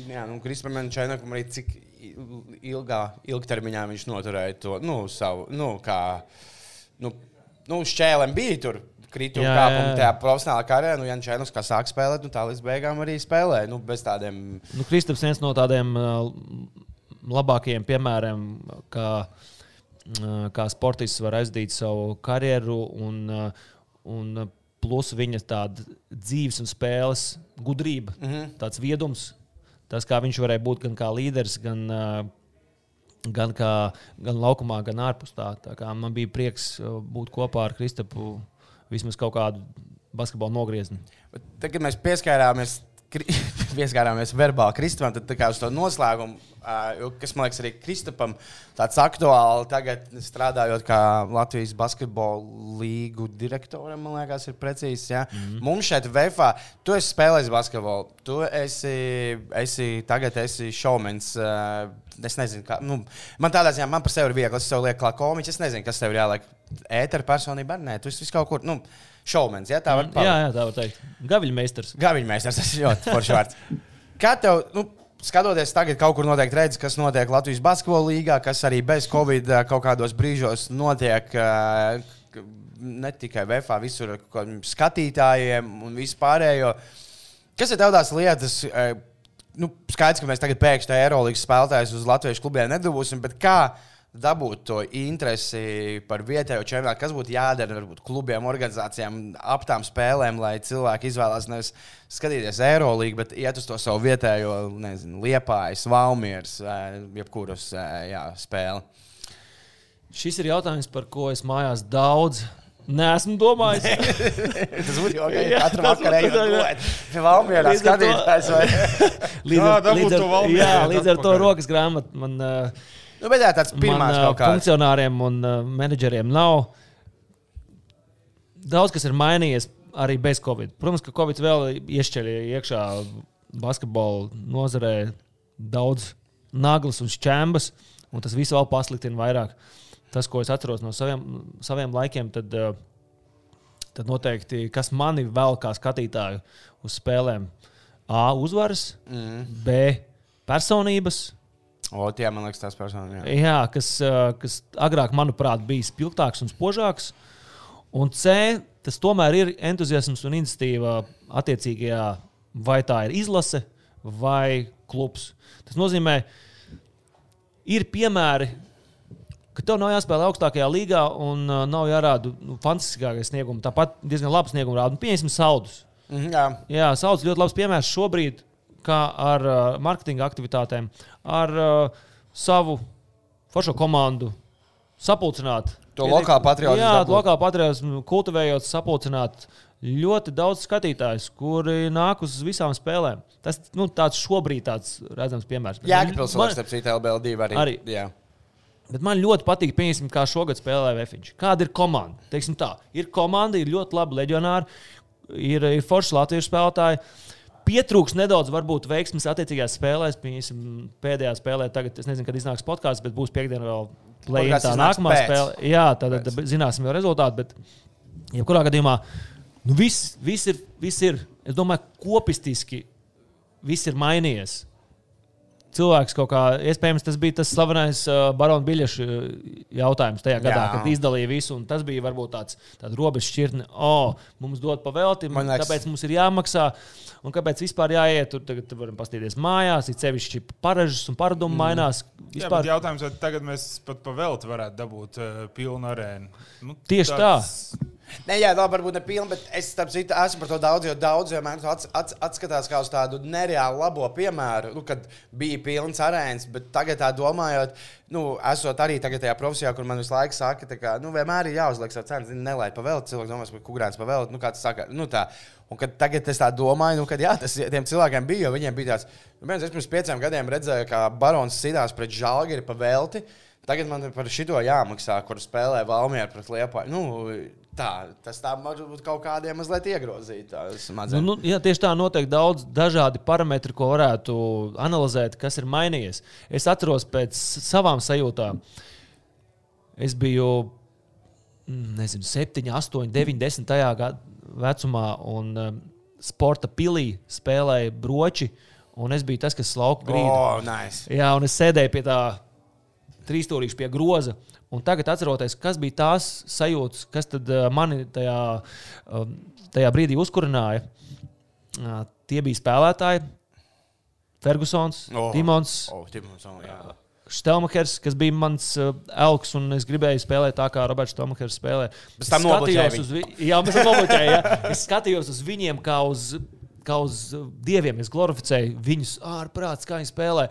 jā, nu, Krispam Čainakam arī cik ilgā, ilgtermiņā viņš noturēja to nu, savu, nu, kā, nu, nu, šķēlēm bija tur. Krituma kāpuma tajā profesionālā karjerā, nu, Jānis Čēnus, kā sāk spēlēt, nu, tā līdz beigām arī spēlēja. Nu, bez tādiem. Nu, Kristaps viens no tādiem uh, labākajiem piemēriem, kā uh, kā sportists var aizdīt savu karjeru, un, un plus viņa tāda dzīves un spēles gudrība, mm -hmm. tāds viedums, tas, kā viņš varēja būt gan kā līderis, gan, gan, kā, gan laukumā, gan ārpus tā. tā man bija prieks būt kopā ar Kristapu vismaz kaut kādu basketbolu nogriezni. Tad, kad mēs pieskārāmies pieskārāmies verbāli Kristupam, tad kā, uz to noslēgumu, kas man liekas arī Kristupam tāds aktuāli tagad strādājot kā Latvijas basketbola līgu direktoram, man liekas, ir precīzi. Ja? Mm -hmm. Mums šeit VFā, tu esi spēlējis basketbolu, tu esi, esi tagad esi šovmens. Es nezinu, kā, nu, man tādā ziņā, man par sevi ir viegli, es sev lieku klāt komiķis, es nezinu, kas tev ir jāliek. Ēteru personība, nē, tu esi kaut kur. Nu, šovmens. Ja, tā var teikt. Mm, jā, jā, tā var teikt. Gaviļmeistars. Gaviļmeistars, tas ir ļoti foršs vārds. Kā tev, nu, skatoties tagad, kaut kur noteikti redz, kas notiek Latvijas basketbola līgā, kas arī bez Covid kaut kādos brīžos notiek. Ne tikai VFā, visur skatītājiem un vispārējo. Kas ir tās lietas, nu, skaidrs, ka mēs tagad pēkšņi Eirolandes spēlētājus uz Latvijas klubiem nedabūsim, bet kā dabūt to interesi par vietējo čempionātu, kas būtu jādara varbūt klubiem, organizācijām, ap tām spēlēm, lai cilvēki izvēlās nevis skatīties Eirolandu, bet iet uz to savu vietējo, nezinu, liepājas, valmieras, jebkuras jā, spēli. Šis ir jautājums, par ko es mājās daudz Nē, esmu domājis. tas būtu jau okay. katru vakaru ejot. Valmierā skatītājs vai? līdz ar, līdz ar, jā, līdz ar to rokas grāmatu man uh, Nu, bet jā, tāds pirmās man, kaut kāds. Funkcionāriem un uh, menedžeriem nav. Daudz kas ir mainījies arī bez Covid. Protams, ka Covid vēl iešķeļ iekšā basketbola nozarē daudz naglas un šķēmas, un tas viss vēl pasliktina vairāk. Tas, ko es atceros no saviem, saviem laikiem, tad, tad noteikti, kas mani vēl kā skatītāju uz spēlēm, A. uzvaras, mm. B. personības, O, tie, man liekas, tās personas. Jā, jā kas, kas agrāk, manuprāt, bija spilgtāks un spožāks. Un C, tas tomēr ir entuziasms un iniciatīva attiecīgajā, vai tā ir izlase vai klubs. Tas nozīmē, ir piemēri, ka tev nav jāspēlē augstākajā līgā un nav jārāda nu, fantastiskākais sniegums. Tāpat diezgan labs sniegums rāda. Nu, pieņemsim, saldus. Mm, jā, jā saldus ļoti labs piemērs šobrīd kā ar uh, marketinga aktivitātēm, ar uh, savu foršo komandu sapulcināt. To lokālu patriotismu. Jā, lokālu patriotismu kultivējot, sapulcināt ļoti daudz skatītājus, kuri nāk uz visām spēlēm. Tas nu, tāds šobrīd tāds redzams piemērs. Jā, pilsēta starp citu LBL2 arī. arī. Jā. Bet man ļoti patīk, piemēram, kā šogad spēlē Vēfiņš. Kāda ir komanda? Teiksim tā, ir komanda, ir ļoti labi leģionāri. ir, ir forši latviešu spēlētāji. Pietrūks nedaudz, varbūt, veiksmes attiecīgajās spēlēs. Piemēram, pēdējā spēlē, tagad es nezinu, kad iznāks podkāsts, bet būs piekdiena vēl plēsoņa. Tā nākamā pēc. spēle. Jā, tad, tad zināsim jau rezultātu. Bet, jebkurā gadījumā, nu, viss, viss, ir, viss ir. Es domāju, kopistiski viss ir mainījies. Cilvēks kaut kā, iespējams, tas bija tas slavenais uh, barona biļešu uh, jautājums tajā gadā, Jā. kad izdalīja visu. un Tas bija varbūt tāds robežs šķirtne, oh, mums dod pavēlti, liekas- tāpēc mums ir jāmaksā. Un kāpēc vispār jāiet tur? Tagad varam paskatīties mājās, ir sevišķi paražas un paradumi mm. mainās. Jā, Vispār, bet jautājums, vai tagad mēs pat pa velti varētu dabūt uh, pilnu arēnu? Nu, Tieši Nē, jā, labi, varbūt ne pilni, bet es citu esmu par to daudz, jo daudz vienmēr ats, ats, atskatās kā uz tādu nereāli labo piemēru, nu, kad bija pilns arēns, bet tagad tā domājot, nu, esot arī tagad tajā profesijā, kur man visu laiku saka, ka, nu, vienmēr ir jāuzliek savu cenu, zini, nelaid pavēlt, cilvēks domās, ka kukurēns pavēlt, nu, kā tas saka, nu, tā. Un kad tagad es tā domāju, nu, kad jā, tas tiem cilvēkiem bija, jo viņiem bija tāds, nu, viens, es pirms pieciem gadiem redzēju, kā barons sidās pret žālgiri pavēlti. Tagad man ir par šito jāmaksā, kur spēlē Valmieru pret Liepāju. Nu, tā, tas tā varbūt kaut kādiem mazliet iegrozīt. Nu, nu, jā, tieši tā, noteikti daudz dažādi parametri, ko varētu analizēt, kas ir mainījies. Es atceros pēc savām sajūtām. Es biju mm, nezinu, 7, 8, 9, 10 gadā vecumā un um, sporta pilī spēlēja broči. Un es biju tas, kas slauka grīdu. Oh, nice. Jā, un es sēdēju pie tā trīsstūrīša, pie groza. Un tagad, atceroties, kas bija tās sajūtas, kas tad, uh, mani tajā, um, tajā brīdī uzkurināja, tie bija spēlētāji. Fergusons, oh. Timons, Oh, Timons, oh. Stelmakers, kas bija mans uh, elks, un es gribēju spēlēt tā, kā Roberts Stelmakers spēlē. Es skatījos uz vi- Jā, jā. Es skatījos uz viņiem kā uz, kā uz dieviem. Es glorificēju viņus ārprāts, kā viņi spēlē.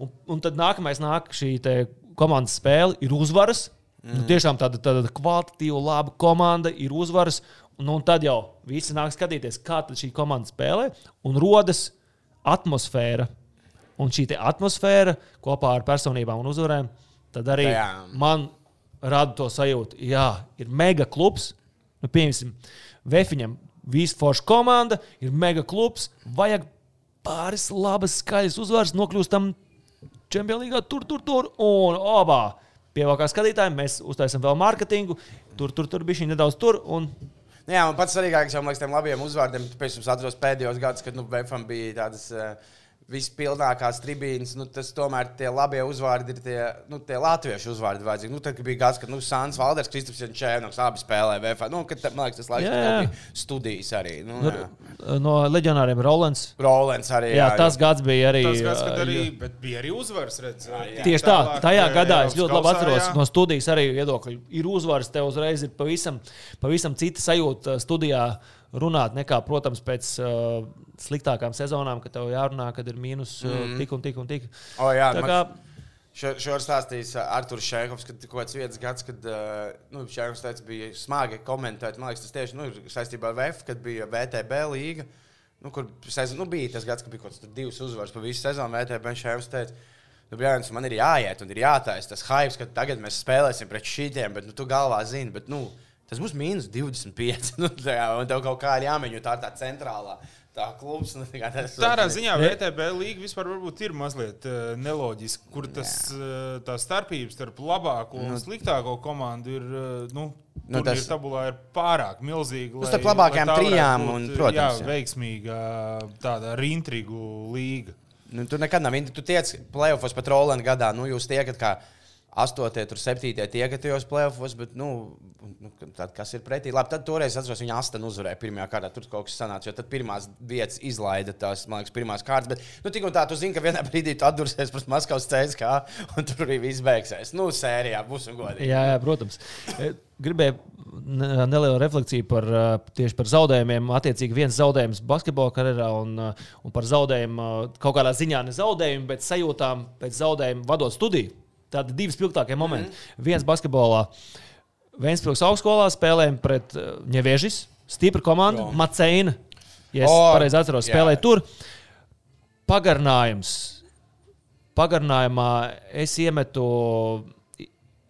Un, un tad nākamais nāk šī te komandas spēle, ir uzvaras. Mm. Nu, tiešām tāda, tāda kvalitatīva, laba komanda, ir uzvaras. Un, un tad jau visi nāk skatīties, kā šī komanda spēlē, un rodas atmosfēra. Un šī atmosfēra kopā ar personībām un uzvarēm, arī Jā. man rada to sajūtu, jā, ir mega klubs. Nu, piemēram, Vēfiņam visu foršu komanda, ir mega klubs, vajag pāris labas, skaļas uzvaras, nokļūstam Champions League, tur, tur, tur, un obā. Pievēlkā skatītājiem, mēs uztaisām vēl mārketingu, tur, tur, tur bija šī nedaudz tur. Un, Nu Jā, man pats svarīgākais, man liekas, tiem labiem uzvārdiem, pēc tam atceros pēdējos gados, kad nu, VFM bija tādas. Uh, Vispilnākās tribīnes, nu, tas tomēr tie labie uzvārdi ir tie, nu, tie latviešu uzvārdi. Vajadzīgi. Nu, tad, bija gads, kad nu, Sāns Valders, Kristaps Čēnoks abi spēlēja VFA. Nu, kad, man liekas, tas laiks Jā, jā. bija studijas arī. Nu, nu, jā. no leģionāriem Rolands. Rolens arī. Jā, tas gads bija arī. Tas gads, kad arī, bet bija arī uzvaras. Redz, Tieši tā, Tālāk, tajā eh, gadā es Eiropas ļoti labi atceros jā. no studijas arī viedokļi. Ir uzvaras, tev uzreiz ir pavisam, pavisam cita sajūta studijā runāt, nekā, protams, pēc uh, sliktākām sezonām, kad tev jārunā, kad ir mīnus uh, Mhm. tik un tik un tik. O, jā, Tā man- kā, Šo, šo ir stāstījis uh, Arthurs Šēkovs, kad kaut kāds vietas gads, kad uh, nu, Šēkovs teica, bija smagi komentēt. Man liekas, tas tieši nu, saistībā ar VF, kad bija VTB līga. Nu, kur sezon, nu, bija tas gads, kad bija kaut kāds divas uzvaras pa visu sezonu. VTB Šēkovs teica, nu, Brāns, man ir jāiet un ir jātaisa tas hype, ka tagad mēs spēlēsim pret šīm, bet nu, tu galvā zini. Bet, nu, Tas būs mīnus 25. Nu, tā, jā, un tev kaut kā ir jāmeņo tā, tā centrālā. Tā klubs, nu, tā kā tas Tādā ziņā VTB līga vispār varbūt ir mazliet uh, neloģiska, kur tas, uh, tā starpība starp labāko un sliktāko komandu ir. Uh, nu, Nu, nu, tas- tas tabulā ir pārāk milzīga. Nu, starp labākajām trijām būt, un, protams, jā, jā. veiksmīga tāda ar intrigu līga. Nu, tur nekad nav. Tu tiec playoffs pat Rolandā gadā. Nu, jūs tiekat kā astotie, tur septītie tiekat tajos playoffs, bet, nu, nu tad, kas ir pretī? Labi, tad toreiz atceros, viņa astotnē uzvarēja pirmajā kārtā. Tur kaut kas sanāca, jo tad pirmās vietas izlaida tās, man liekas, pirmās kārtas. Bet, nu, tik un tā, tu zini, ka vienā brīdī tu atdursies pret Maskavas CSK, un tur arī viss beigsies. Nu, sērijā būs un godīgi. jā, jā, protams. E, Gribēju ne- nelielu refleksiju par, uh, tieši par zaudējumiem. Attiecīgi, viens zaudējums basketbola karjerā un, uh, un par zaudējumu uh, kaut kādā ziņā ne zaudējumu, bet sajūtām pēc zaudējuma vadot studiju. Tādi divi spilgtākie momenti. Mm. Viens basketbolā. Vēnspilsnes augstskolā spēlējām pret uh, Ņeviežis, stipra komanda, Jā. Maceina. Ja es O, pareizi atceros, jā. spēlēja tur. Pagarinājums. Pagarinājumā es iemetu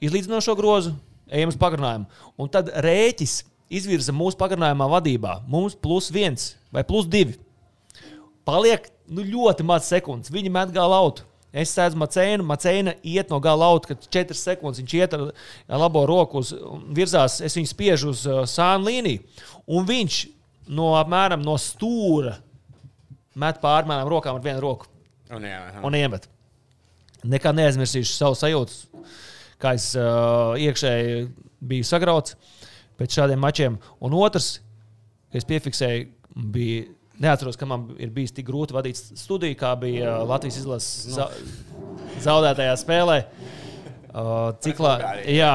izlīdzinošo grozu, ejam uz pagarinājumu. Un tad rēķis izvirza mūsu pagarinājumā vadībā. Mums plus viens vai plus divi. Paliek nu, ļoti maz sekundes. Viņi met gala autu. Es sēdzu Macēnu, Macēna iet no gala auta, kad 4 sekundes viņš iet ar labo roku uz virzās, es viņu spiežu uz uh, sānu līniju. Un viņš no apmēram no stūra met pārmēram rokām ar vienu roku Un, jā, aha. un iemet. Nekad neaizmirsīšu savu sajūtu, kā es uh, iekšēji biju sagrauts pēc šādiem mačiem. Un otrs, ka es piefiksēju, bija. Neatceros, ka man ir bijis tik grūti vadīt studiju, kā bija uh, Latvijas izlases za zaudētajā spēlē. Uh, ciklā, jā,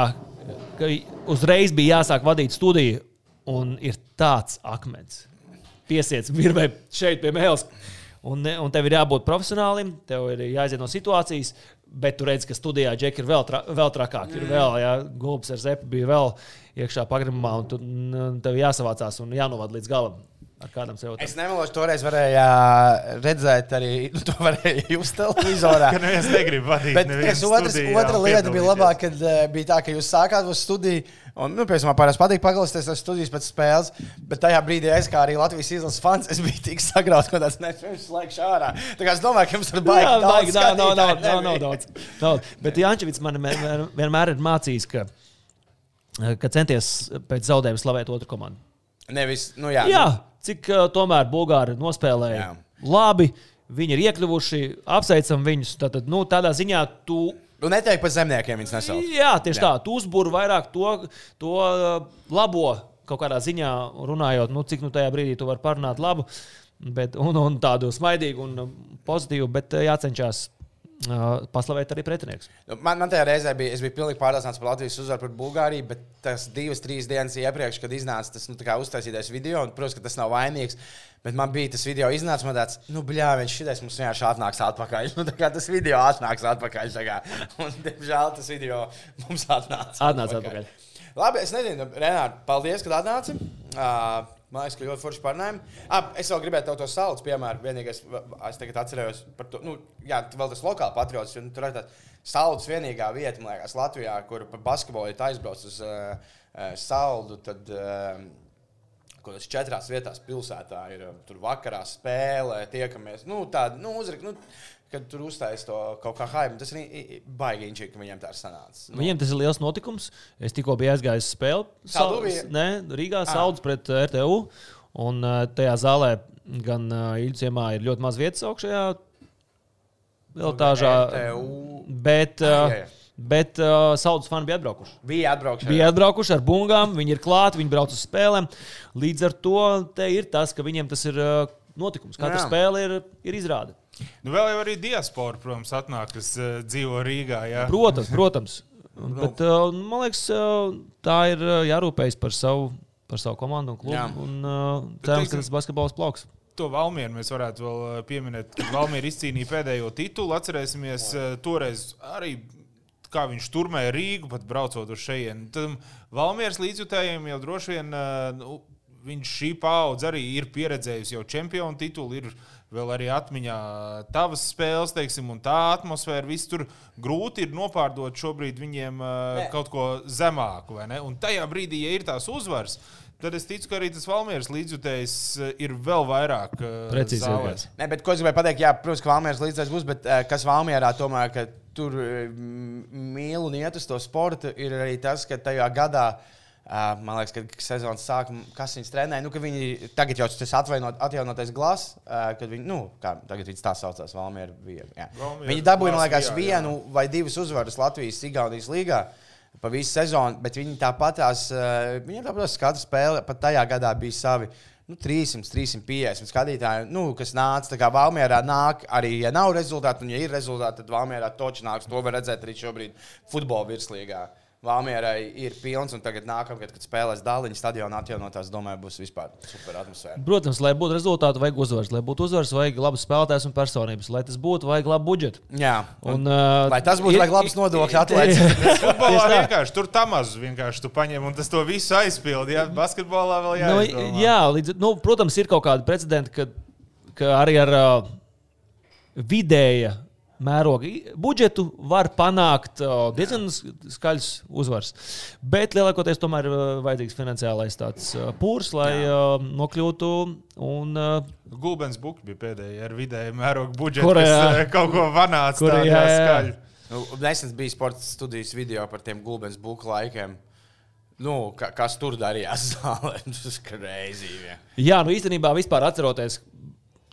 uzreiz bija jāsāk vadīt studiju, un ir tāds akmens. Piesiets virvē šeit pie mēles. Un, un tev ir jābūt profesionālim, tev ir jāiziet no situācijas, bet tu redz, ka studijā džeki ir vēl, tra vēl trakāk. Ir vēl, ja gulbs ar zepu bija vēl iekšā pagrabā, un tu, tev jāsavācās un jānovad līdz galam ar kādam sev. Es nemelošu, toreiz varēja redzēt, arī nu, to varēja just televizorā. Ka neviens negrib vadīt. Bet otrs, otra lieta bija labāk, kad uh, bija tā, ka jūs sākāt uz studiju. Un, nu, pēc tam man parasti patīk paklausīties no studijas pēc spēles, bet tajā brīdī es kā arī Latvijas izlases fans, es biju tik sagrauts, ka tāds nevis laiks ārā. Tā kā es domāju, ka jums tur baigi Jā, daudz baigi, nav, nav, nav, nav, daudz. daudz. Bet Jančevits man vienmēr, vienmēr ir mācījis, ka, ka centies pēc zaudējuma slavēt otru komandu. Nevis, nu jā. Jā, cik uh, tomēr Bulgāri nospēlēja Jā. labi, viņi ir iekļuvuši, apsveicam viņus. Tātad, nu, tādā ziņā tu. Nu, neteikt par zemniekiem viņas nesauc. Jā, tieši Jā. tā. Tu uzbūri vairāk to, to uh, labo kaut kādā ziņā, runājot, nu, cik nu tajā brīdī tu vari parunāt labu, bet, un, un tādu smaidīgu un uh, pozitīvu, bet jācenšas uh, paslavēt arī pretinieks. Nu, Man, man tajā reizē bija, es biju pilnīgi pārliecināts par Latvijas uzvaru par Bulgāriju, bet tas divas, trīs dienas iepriekš, kad iznāca tas nu, uztaisītais video, un, protams, ka tas nav vainīgs. Bet man bija tas video iznācis, man tāds, nu, bļā, viņš šitais mums vienkārši atnāks atpakaļ. Nu, tā kā tas video atnāks atpakaļ. Un, diemžēl, tas video mums atnāca. Atnāca atpakaļ. Labi, es nezinu, Renāri, paldies, ka atnāci. Uh, man liekas, ka ļoti forši parunājumi. Ah, es vēl gribēju tev to saules piemēru. Vienīgais, es tagad atcerējos par to, nu, jā, vēl tas lokāli patriots. jo, Nu, tur ir tāds saules vienīgā vieta, man liekas, Latvijā, kur par basketbolu ir aizbraucis uz uh, uh, saldu. Tad, uh, Kaut kādās četrās vietās pilsētā ir tur vakarā spēlē, tiekamies. Nu, tāda, nu, uzrak, nu, kad tur uzstājas to kaut kā hype. Tas ir baigi inčīgi, ka viņiem tā ir sanācis. Nu, Viņiem tas ir liels notikums. Es tikko biju aizgājis spēli. Saldu bija? Nē, Rīgā Saudas pret uh, RTU. Un uh, tajā zālē gan uh, Ilciemā ir ļoti maz vietas augšējā viltāžā. Bet, Ah, bet uh, Saudas fani bija atbraukuši. Bija atbraukšana. Bija atbraukuši ar bungām, viņi ir klāti, viņi brauc uz spēlēm. Līdz ar to ir tas, ka viņiem tas ir notikums. Katra spēle ir, ir izrāde. Nu, vēl jau arī diaspora, protams, atnāk, kas uh, dzīvo Rīgā. Jā. Protams, protams. Bet, uh, man liekas, uh, tā ir uh, jārūpējas par savu, par savu komandu un klubu. Jā. Un, uh, cerams, ka tas basketbols plauks. To Valmieru mēs varētu vēl uh, pieminēt, kad Valmiera izcīnīja pēdējo titulu. Atcerēsimies, uh, toreiz arī kā viņš turmēja Rīgu, pat braucot uz šejienu. Tad Valmieras līdzjutējiem jau droši vien uh, nu, viņš šī paudze arī ir pieredzējusi jau čempionu titulu. Ir vēl arī atmiņā tavas spēles, teiksim, un tā atmosfēra. Viss tur grūti ir nopārdot šobrīd viņiem Nē. kaut ko zemāku. vai ne? Un tajā brīdī, ja ir tās uzvaras, tad es ticu, ka arī tas Valmieras līdzjutējs ir vēl vairāk Precīzi. Ne, bet, ko es gribēju pateikt, jā, protams, ka Valmieras līdzekļs būs, bet kas Valmierā tomēr, ka tur mīl un iet uz to sportu, ir arī tas, ka tajā gadā. Uh, man liekas, ka sezonas sākumā, kas viņas trenēja, nu, ka viņi tagad jau tas atvainot, atjaunotais glāzs, uh, kad viņi, nu, kā tagad viņas tā saucās, Valmiera bija. jā. Valmiera Viņi dabūja, man liekas, jā, jā. vienu vai divas uzvaras Latvijas, Igaunijas līgā. Pa visu sezonu, bet viņi tāpat tās, uh, viņiem tāpat katra spēle pat tajā gadā bija savi. Nu, 300, 350 skatītāji, nu, kas nāca. Tā kā Valmjerā nāk, arī ja nav rezultātu, un ja ir rezultāti, tad Valmjerā točs nāks. To var redzēt arī šobrīd futbola virslīgā. Valmjerai ir pilns, un tagad nākamgad, kad spēlēs Dāliņas stadionā atjaunotās, domāju, būs vispār super atmosfēra. Protams, lai būtu rezultāti, vajag uzvaras. Lai būtu uzvaras, vajag labus spēlētājus un personības. Lai tas būtu, vajag labu budžetu. Jā, Un, un, uh, lai tas būtu, ir- vajag labs nodokļu atlaides. Futbolā vienkārši tur tam mazu vienkārši tu paņem un tas to visu aizpildi. Ja? Basketbolā vēl Nu, jāizdomā. jā, līdz, nu, protams, ir kaut kādi precedenti, ka, ka arī ar uh, vidēja mēroga budžetu var panākt diezgan skaļs uzvars. Bet lielākoties tomēr ir vajadzīgs finansiālais tāds pūrs, lai uh, nokļūtu. Un, uh, Gulbens Buks bija pēdējais ar vidēju mērogu budžetu, Kur, kas jā. eh, kaut ko vanāts Kur, jā, jā. skaļi. Nu, Nesen bija sporta studijas video par tiem gulbens buku laikiem. Nu, ka, kas tur darījās? Tas ir greizi. jā, nu īstenībā vispār atceroties.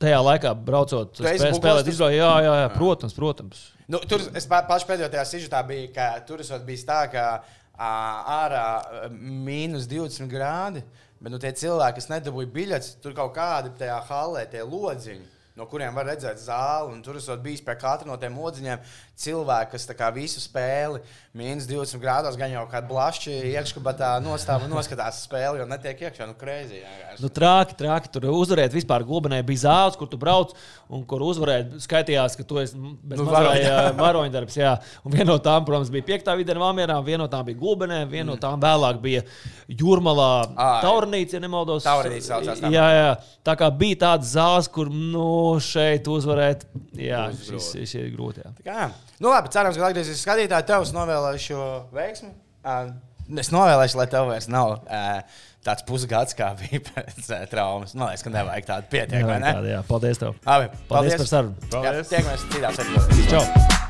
Tajā laikā braucot, spēlēt, tu- izbraukt. Jā, jā, jā, protams, protams. Nu, tur es pa- pašu pēdējo tajā sižetā biju, ka tur bijis tā, ka ārā mīnus 20 grādi, bet nu, tie cilvēki, kas nedabūja biļetes, tur kaut kādi tajā halē, tie lodziņi. No kuriem var redzēt zāli, un tur esot bijis pie katra no tiem lodziņiem cilvēki, kas tā kā visu spēli mīnus 20 grādos, gan jau kādā blašķī iekškabatā nostāv un noskatās spēli, jo netiek iekšā. Nu, krēzī. Nu, trāki, trāki. Tur uzvarēt vispār Gulbenē bija zāles, kur tu brauc un kur uzvarēt. Skaitījās, ka tu esi bez Nu, nu, varoņdarbs. Jā. Un viena no tām, protams, bija piektā vidē Vāmjerā, viena no tām bija Gulbenē, viena no tām vēlāk bija Jūrmalā, Taurnīca, ja nemaldos. Taurnīca saucās tā. Jā, jā. Tā kā bija tādas zāles, kur nu, šeit uzvarēt. Jā, Būs šis, grūti. šis ir grūti. Jā. Jā, nu labi, cerams, ka atgriezīsies skatītāji. Tev es novēlēšu veiksmi. Es novēlēšu, lai tev vairs nav tāds pusgads, kā bija pēc traumas. Man liekas, ka nevajag tādu pietiek, vai ne? Jā, jā, paldies tev. Labi, Paldies par sarunu. Jā, Paldies! tiekamies citās epizodēs. Čau!